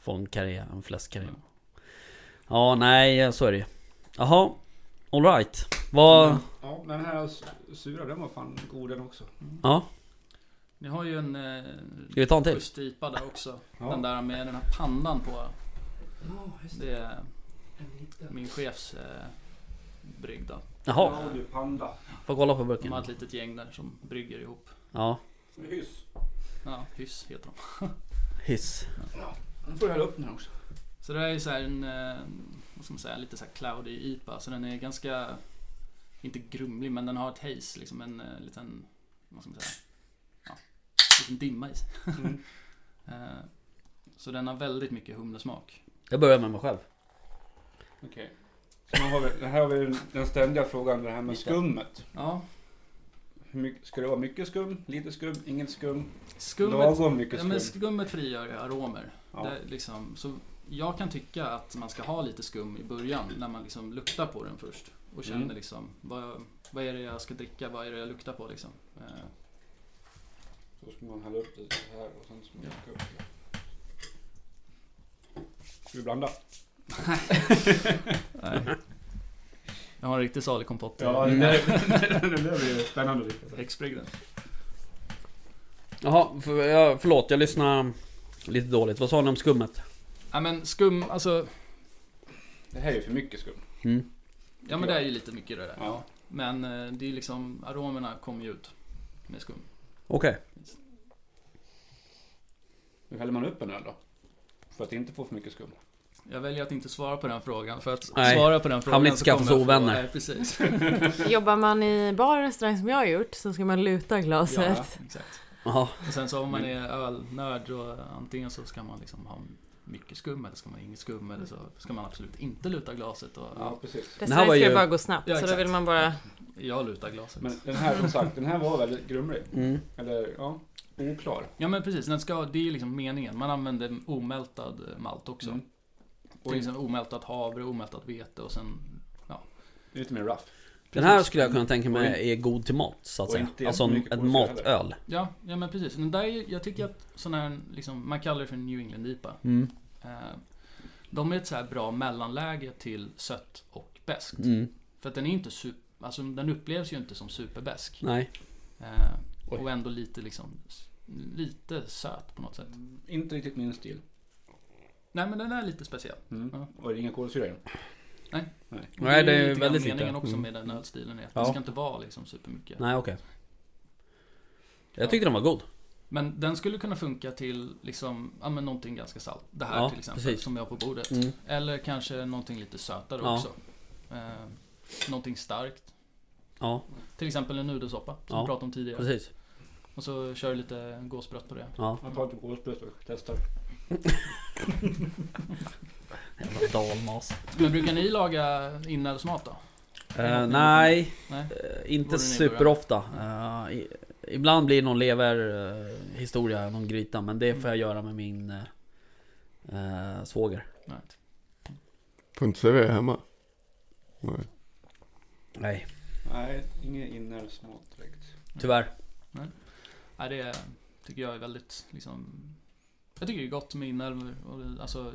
få en karré, en fläskkarré Ja, nej så är det ju. Jaha, alright Vad, Ja, men den här sura, den var fan god den också. ja, Ni har ju en eh, ska vi ta en till? schysst IPA där också. Ja. Den där med den här pandan på. Det är min chefs eh, brygg då. Jaha, Ja, du panda. får kolla på De burken har ett litet gäng där som brygger ihop. Ja, Hyss. Ja, hyss heter de. hiss Nu får jag hälla upp den här också. Så det här är så här en, eh, vad ska man säga, lite så här cloudy IPA. Så den är ganska, inte grumlig men den har ett haze, liksom en eh, liten, vad ska man säga, ja, liten dimma i sig. Mm. Eh, Så den har väldigt mycket humlesmak. Jag börjar med mig själv Okej. Så har vi, här har vi den- ständiga frågan, det här med skummet. Ja, mycket, ska det vara mycket skum, lite skum, inget skum, skummet, lagom mycket ja, skum? men skummet frigör ju aromer. Ja. Det, liksom, så jag kan tycka att man ska ha lite skum i början när man liksom luktar på den först. Och känner Mm. liksom, vad, vad är det jag ska dricka, vad är det jag luktar på liksom. Eh, Då ska man hälla upp det så här och sen ska man Ja. dricka upp det. Ska vi blanda? Nej. Jag har en riktigt salig kompott. Ja, det där, det där blir spännande. riktigt. Häxbrygden. Jaha, för, ja, förlåt jag lyssnade lite dåligt. Vad sa ni om skummet? Ja men skum, alltså. Det här är ju för mycket skum. Mm. Ja men det är ju lite mycket det där. Ja. Men eh, det är liksom, aromerna kommer ju ut med skum. Okej. Hur häller man upp en öl då? För att inte få för mycket skum. Jag väljer att inte svara på den frågan. För att Nej, svara på den frågan han vill inte så skaffa kommer sig jag få- ovänner. Nej, precis. Jobbar man i bar och restaurang som jag har gjort så ska man luta glaset. Exakt. Jaha. Och sen så om man är ölnörd då antingen så ska man liksom ha mycket skum eller ska man ha inget skum eller så ska man absolut inte luta glaset och Ja, precis. Det här ska ju- bara gå snabbt Ja, så då vill man bara... jag lutar glaset. Men den här som sagt, den här var väldigt grumlig. Mm. Eller ja, oklar. Ja men precis, den ska, det är ju liksom meningen. Man använder omältad malt också. Mm. Och liksom omältat havre, omältat vete och sen Lite mer rough. Den här skulle jag kunna tänka mig är god till mat så att säga. Alltså en, heller. matöl. Ja, ja men precis. Den där, är- jag tycker att sån här, liksom, man kallar det för New England IPA. Mm. Eh, de är ett så här bra mellanläge till sött och beskt. Mm. För att den är inte super, alltså den upplevs ju inte som superbesk. Nej. Eh, och ändå lite liksom, lite söt på något sätt. Inte riktigt min stil. Nej men den är lite speciell. Mm. Ja. Och det är ingen kolsyra i den. Och Nej, det är ju lite grann väldigt lite. meningen också Mm. med den ölstilen är att Ja. det ska inte vara liksom supermycket. Nej okej. Jag tyckte den var god. Men den skulle kunna funka till liksom, ja men någonting ganska salt. Det här Ja, till exempel precis. som vi har på bordet. Mm. Eller kanske någonting lite sötare Ja. också. Eh, någonting starkt. Ja, Till exempel en nudelsoppa som Ja, vi pratade om tidigare. precis. Och så kör lite gåsbrött på det. Ja. Jag tar lite kolspröt och testar. Jävla dalmas. Men brukar ni laga inälvsmat då? Eh, nej, Nej? eh, inte superofta. Eh, ibland blir det någon lever eh, historia, någon gryta. Men det får jag göra med min eh, eh, svåger. Nej. Får inte servera hemma. Nej. Nej, Nej, ingen inälvsmat direkt. tyvärr. Nej, det tycker jag är väldigt liksom... Jag tycker det är gott med inälvor. Alltså,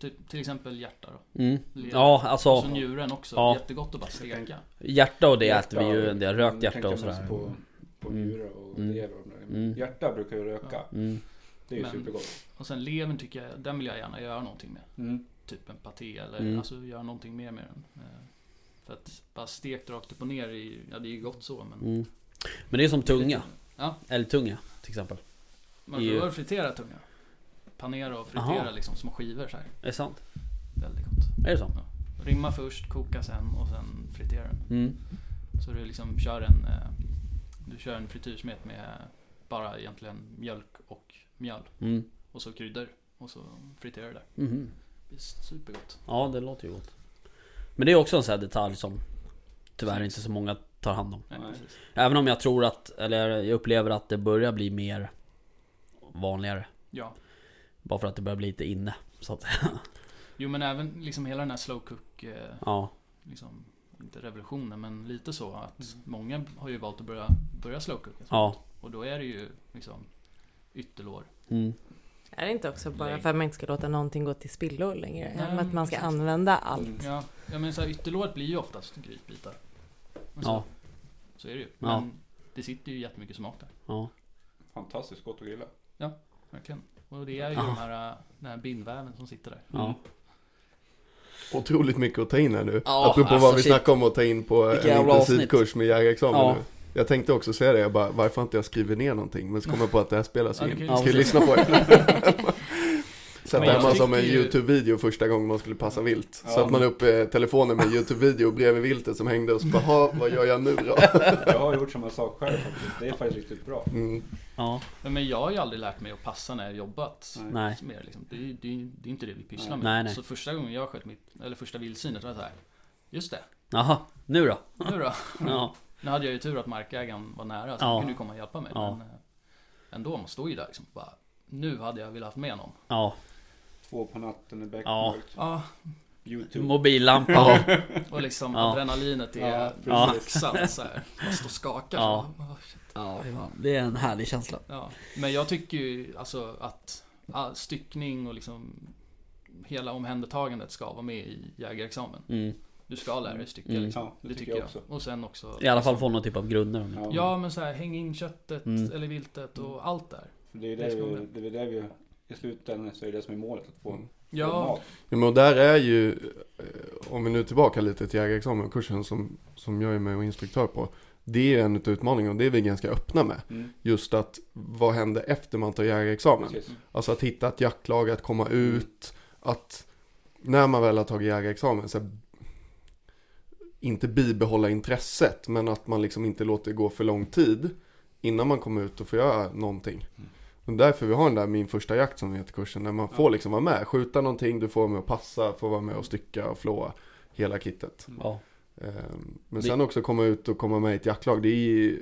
typ, till exempel hjärta då. Mm. Ja, Och så alltså njuren också. Ja. Jättegott att bara steka. hjärta och det Hjärta äter vi ju. och- Det, rökt hjärta och sådär. På, på Mm. njurar och Mm. lever. Mm. Hjärta brukar ju röka. Mm. Det är ju Men- supergott. Och sen levern tycker jag, den vill jag gärna göra någonting med. Mm. Typ en paté eller Mm. alltså göra någonting mer med den. Eh, För att bara stekt rakt upp och ner, ju- ja det är ju gott så men... Mm. Men det är som tunga. Ja, Älgtunga till exempel. man att fritera tunga. Panera och fritera Aha. liksom små skivor så här. Är det sant? Väldigt gott. Är det så? Rimma först, koka sen och sen fritera den. Mm. Så du liksom kör en, eh, du kör en frityrsmet med bara egentligen mjölk och mjöl. Mm. Och så kryddor. Och så friterar du där. Mhm. Det är supergott. Ja, det låter ju gott. Men det är också en sån här detalj som tyvärr inte så många tar hand om. Nej. Även om jag tror att, eller jag upplever att det börjar bli mer vanligare. Ja. Bara för att det börjar bli lite inne. Så att säga. Jo men även liksom hela den här slow cook, eh, Ja. liksom, inte revolutionen men lite så att många har ju valt att börja, börja slow cooka. Ja. Och då är det ju liksom ytterlår. Mm. Är det inte också bara för att man inte ska låta någonting gå till spillo längre? Nej, att man ska precis. använda allt. Mm. Ja, ja men så här, ytterlåret blir ju oftast grytbitar. Alltså, Ja. Så är det ju. Ja. Men det sitter ju jättemycket smak där. Ja. Fantastiskt gott att grilla. Verkligen. Och det är ju Ja. de här, den här bindväven som sitter där. Ja. Otroligt mycket att ta in här nu. Ja, Apropå alltså vad vi shit. snackade om att ta in på Vilka en intensivkurs med jägarexamen Ja. nu. Jag tänkte också säga det, jag bara, varför inte jag skrivit ner någonting? Men så kom jag på att det här spelas Ja, du in. Jag ska Ja, ju lyssna på det. Sätta Men jag hemma som en YouTube-video första gången man skulle passa vilt. Ja. Satt man upp eh, telefonen med YouTube-video bredvid viltet som hängde och så bara, "Ha, vad gör jag nu då? Jag har gjort samma sak själv faktiskt. Det är faktiskt riktigt bra. Mm. Ja. Men jag har ju aldrig lärt mig att passa när jag jobbat. Nej. Mer, liksom. det, är, det, är, det är inte det vi pysslar med. Nej, nej. Så första gången jag sköt mitt, eller första vildsvinet var det så här. Just det, Jaha. Nu då? nu då? Ja. Nu hade jag ju tur att markägaren var nära så Ja. han kunde ju komma och hjälpa mig. Ja. Men eh, ändå, man står ju där liksom. Bara, nu hade jag velat haft med någon. Ja. Två på natten i Ja. beckmörkt. Ja, Youtube. Mobillampa. Ja, och liksom Ja. adrenalinet är Ja, maxat så här. Man står och skakar Ja. så. Oh, shit. Ja, det är en härlig känsla. Ja, men jag tycker ju alltså att ah, styckning och liksom hela omhändertagandet ska vara med i jägarexamen. Mm. Du ska lära dig stycka Mm. liksom. Ja, det, tycker jag. Och sen också I alla fall få någon typ av grunder. om det. Ja. Ja men så här, häng in köttet Mm. eller viltet och allt där. För det är Det vi, det är det vi, i slutändan så är det som är målet, att få, få Ja. Ja, men och där är ju, eh, om vi nu är tillbaka lite till jägarexamenkursen som, som jag är med och instruktör på. Det är en utav utmaningarna och det är vi ganska öppna med. Mm. Just att vad händer efter man tar jägarexamen? Precis. Alltså att hitta ett jaktlag, att komma ut, att när man väl har tagit jägarexamen så här, inte bibehålla intresset men att man liksom inte låter det gå för lång tid innan man kommer ut och får göra någonting. Mm. Och därför vi har den där min första jakt som heter kursen där man får liksom vara med, skjuta någonting, du får vara med och passa, får vara med och stycka och flåa hela kittet. Ja. Ehm, Men sen också komma ut och komma med i ett jaktlag, det är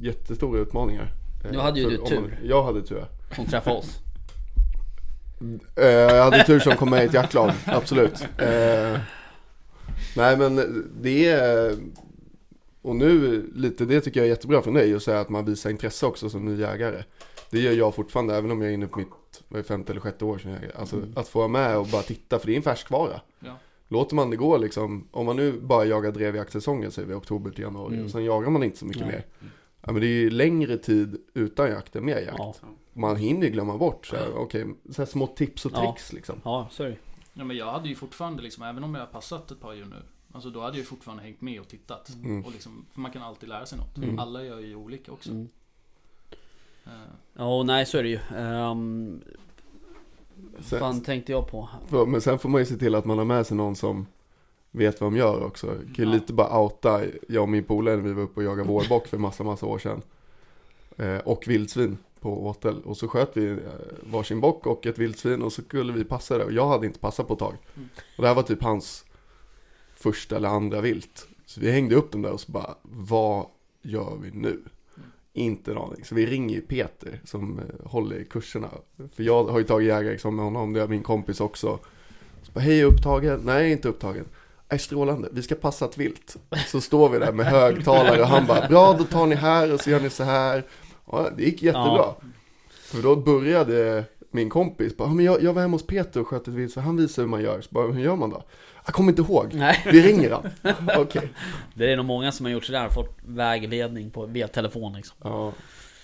jättestora utmaningar. Nu hade ju För du tur. Man, jag hade tur. Som träffade oss. Eh, jag hade tur som kom med i ett jaktlag, absolut. Eh, nej men det är, och nu lite det tycker jag är jättebra från dig att säga att man visar intresse också som ny jägare. Det gör jag fortfarande även om jag är inne på mitt vad är det, femte eller sjätte år som jägare. Alltså Mm. att få vara med och bara titta för det är en färskvara. Ja. Låter man det gå liksom, om man nu bara jagar drevjaktsäsongen säger vi oktober till januari Mm. och sen jagar man inte så mycket Nej. mer. Ja men det är ju längre tid utan jakt än med jakt. Ja. Man hinner ju glömma bort så här, okej, så här små tips och Ja. tricks liksom. Ja, det Ja men jag hade ju fortfarande liksom, även om jag har passat ett par djur nu Alltså då hade jag ju fortfarande hängt med och tittat Mm. och liksom, För man kan alltid lära sig något Mm. Alla gör ju olika också mm. Ja, och nej så är det ju. Um, Sen- fan tänkte jag på? För, men sen får man ju se till att man har med sig någon som vet vad de gör också. Jag kan Ja. lite bara outa, jag och min polare när vi var uppe och jagade vårbock för massa, massa år sedan. Eh, och vildsvin på åtel. Och så sköt vi eh, varsin bock och ett vildsvin och så skulle vi passa det. Och jag hade inte passat på ett tag. Mm. Och det här var typ hans första eller andra vilt. Så vi hängde upp dem där och så bara, vad gör vi nu? Inte en aning. Så vi ringer ju Peter som eh, håller i kurserna. För jag har ju tagit jägarexamen med honom, det har min kompis också. Så bara, hej är upptagen? Nej, inte upptagen. Nej, strålande, vi ska passa ett vilt. Så står vi där med högtalare och han bara, bra då tar ni här och så gör ni så här. Ja, det gick jättebra. Ja. För då började min kompis, bara, "Ja, men jag, jag var hemma hos Peter och sköt ett vilt, så han visade hur man gör. Så bara, hur gör man då? Jag kommer inte ihåg. Nej, Vi ringer han. Okej. det är nog många som har gjort sådär, fått vägledning på, via telefon liksom. Ja,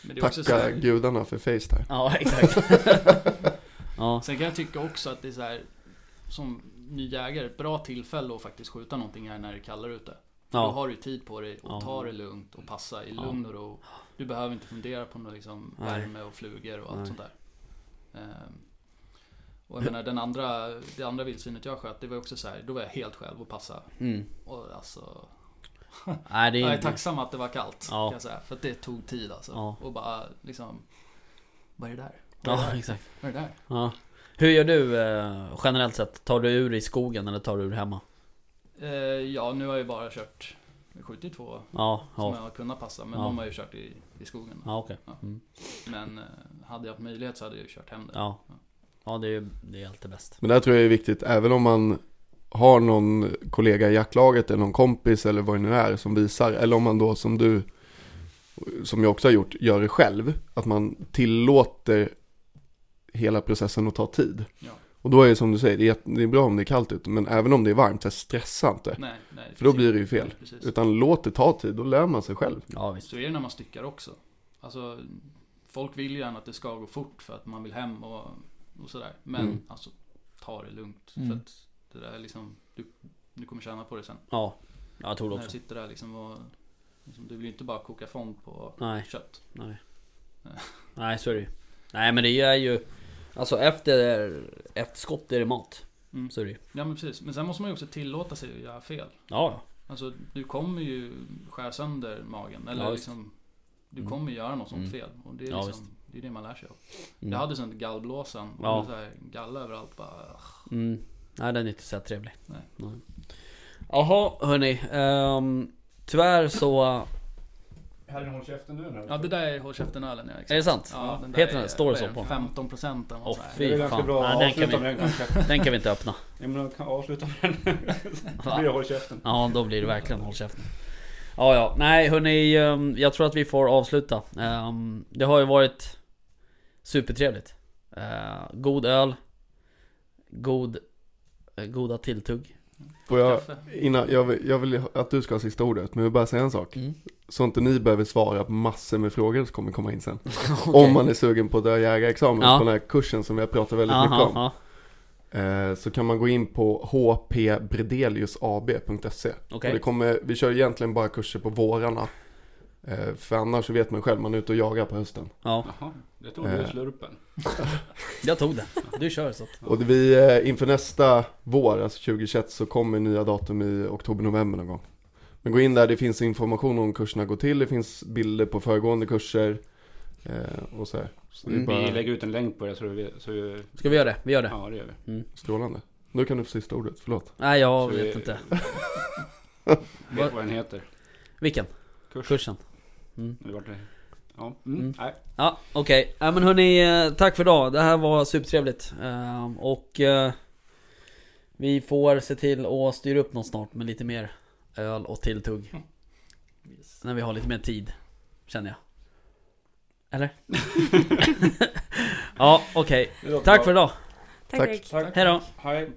Men det är också så tacka här, gudarna för Facetime. Ja, exakt. ja, Sen kan jag tycka också att det är så här Som ny jägare, ett bra tillfälle att faktiskt skjuta någonting är när det är kallare ute För Då ja, har du tid på dig och Ja. ta det lugnt och passa i Ja. lugn och ro Du behöver inte fundera på något liksom värme och flugor och allt Nej. sånt där Ehm, Och jag menar den andra, det andra vildsvinet jag sköt, det var också så här, då var jag helt själv och passa mm. Och alltså Nej, det Jag är är tacksam att det var kallt Ja. kan jag säga, för att det tog tid alltså Ja. Och bara liksom Vad är det där? Vad är det Ja, där? exakt. Vad är det där? Ja. Hur gör du eh, generellt sett? Tar du ur i skogen eller tar du ur hemma? Eh, ja, nu har jag ju bara kört skjutit två Ja, som jag ja, har kunnat passa, men Ja. de har ju kört i, i skogen. ja. Ja. Mm. Men eh, hade jag haft möjlighet så hade jag ju kört hem det. Ja. Det är det är alltid bäst. Men där tror jag är viktigt, även om man har någon kollega i jaktlaget eller någon kompis eller vad det nu är som visar, eller om man då som du, som jag också har gjort, gör det själv, att man tillåter hela processen att ta tid. Ja. Och då är det som du säger, det är, det bra om det är kallt ute, men även om det är varmt, så stressa inte. Nej, nej. För då blir det ju fel. Precis. Utan låt det ta tid, då lär man sig själv. Ja, visst. Så är det när man styckar också. Alltså, folk vill ju gärna att det ska gå fort för att man vill hem och, och sådär. Men Mm. alltså, ta det lugnt. Mm. För att det där är liksom, du, du kommer tjäna på det sen. Ja, jag tror det När du också. sitter där liksom och, liksom, du vill ju inte bara koka fond på Nej. kött. Nej. Nej. Så är det ju. Nej, men det är ju... Alltså efter, efter skott är det mat. Mm. Så är det ju. Ja men precis. Men sen måste man ju också tillåta sig att göra fel. Ja. Alltså du kommer ju skära sönder magen. Eller Ja, visst. liksom Du Mm. kommer göra något sånt Mm. fel. Och det är Ja, liksom Det är det man lär sig av. Mm. Jag hade sånt gallblåsan. Ja. så här, galla överallt bara. Mm. Nej, den är inte så trevlig. Nej. Jaha, hörni. Um, tyvärr så... Här är håll käften nu nu. Ja det där är Håll käften-ölen ja, exakt. Är det sant? Ja, den Heter den? är- Står det så på? 15 procent eller fy. Det är ganska fan. bra Nej, den kan vi- den kan vi inte öppna. Ja men kan avsluta med den. Då blir det håll käften. Ja, då blir det verkligen håll käften. Ja, ja. Nej, hörni. ehm, Jag tror att vi får avsluta. Ehm, Det har ju varit supertrevligt. Eh, God öl. god, eh, goda tilltugg. Får jag, innan, jag, vill, jag vill att du ska ha sista ordet, men jag vill bara säga en sak. Mm. Så inte ni behöver svara på massor med frågor som kommer komma in sen. Okej. Om man är sugen på dörrjägarexamen Ja. på den här kursen som vi har pratat väldigt mycket Aha, om. ja. Eh, så kan man gå in på hpbredeliusab.se. Okej. Och det kommer, vi kör egentligen bara kurser på vårarna. Eh, för annars så vet man själv, man är ute och jagar på hösten. Ja, Det tog du Eh. i slurpen. jag tog den. Du kör så. Och det vi, eh, inför nästa vår, alltså 2021, så kommer nya datum i oktober-november någon gång. Men gå in där, det finns information om kurserna går till, det finns bilder på föregående kurser. Eh, och så här. Så Mm. bara Vi lägger ut en länk på det så vi, så vi Ska vi göra det? Vi gör det. Ja det gör vi. strålande. Nu kan du få sista ordet, förlåt. Nej, jag Så vi- vet inte. Vet Vad- den heter. Vilken? Kurs. Kursen? Mm. Ja, mm. Mm. nej. Ja, okej. Ja, men hörni, eh, tack för idag. Det här var supertrevligt. Eh, Och eh, vi får se till att styra upp något snart med lite mer öl och tilltugg. Yes. När vi har lite mer tid, känner jag. Eller? ja, okej. Tack för idag. Tack, Tack. tack. Tack. Hej då. Hej.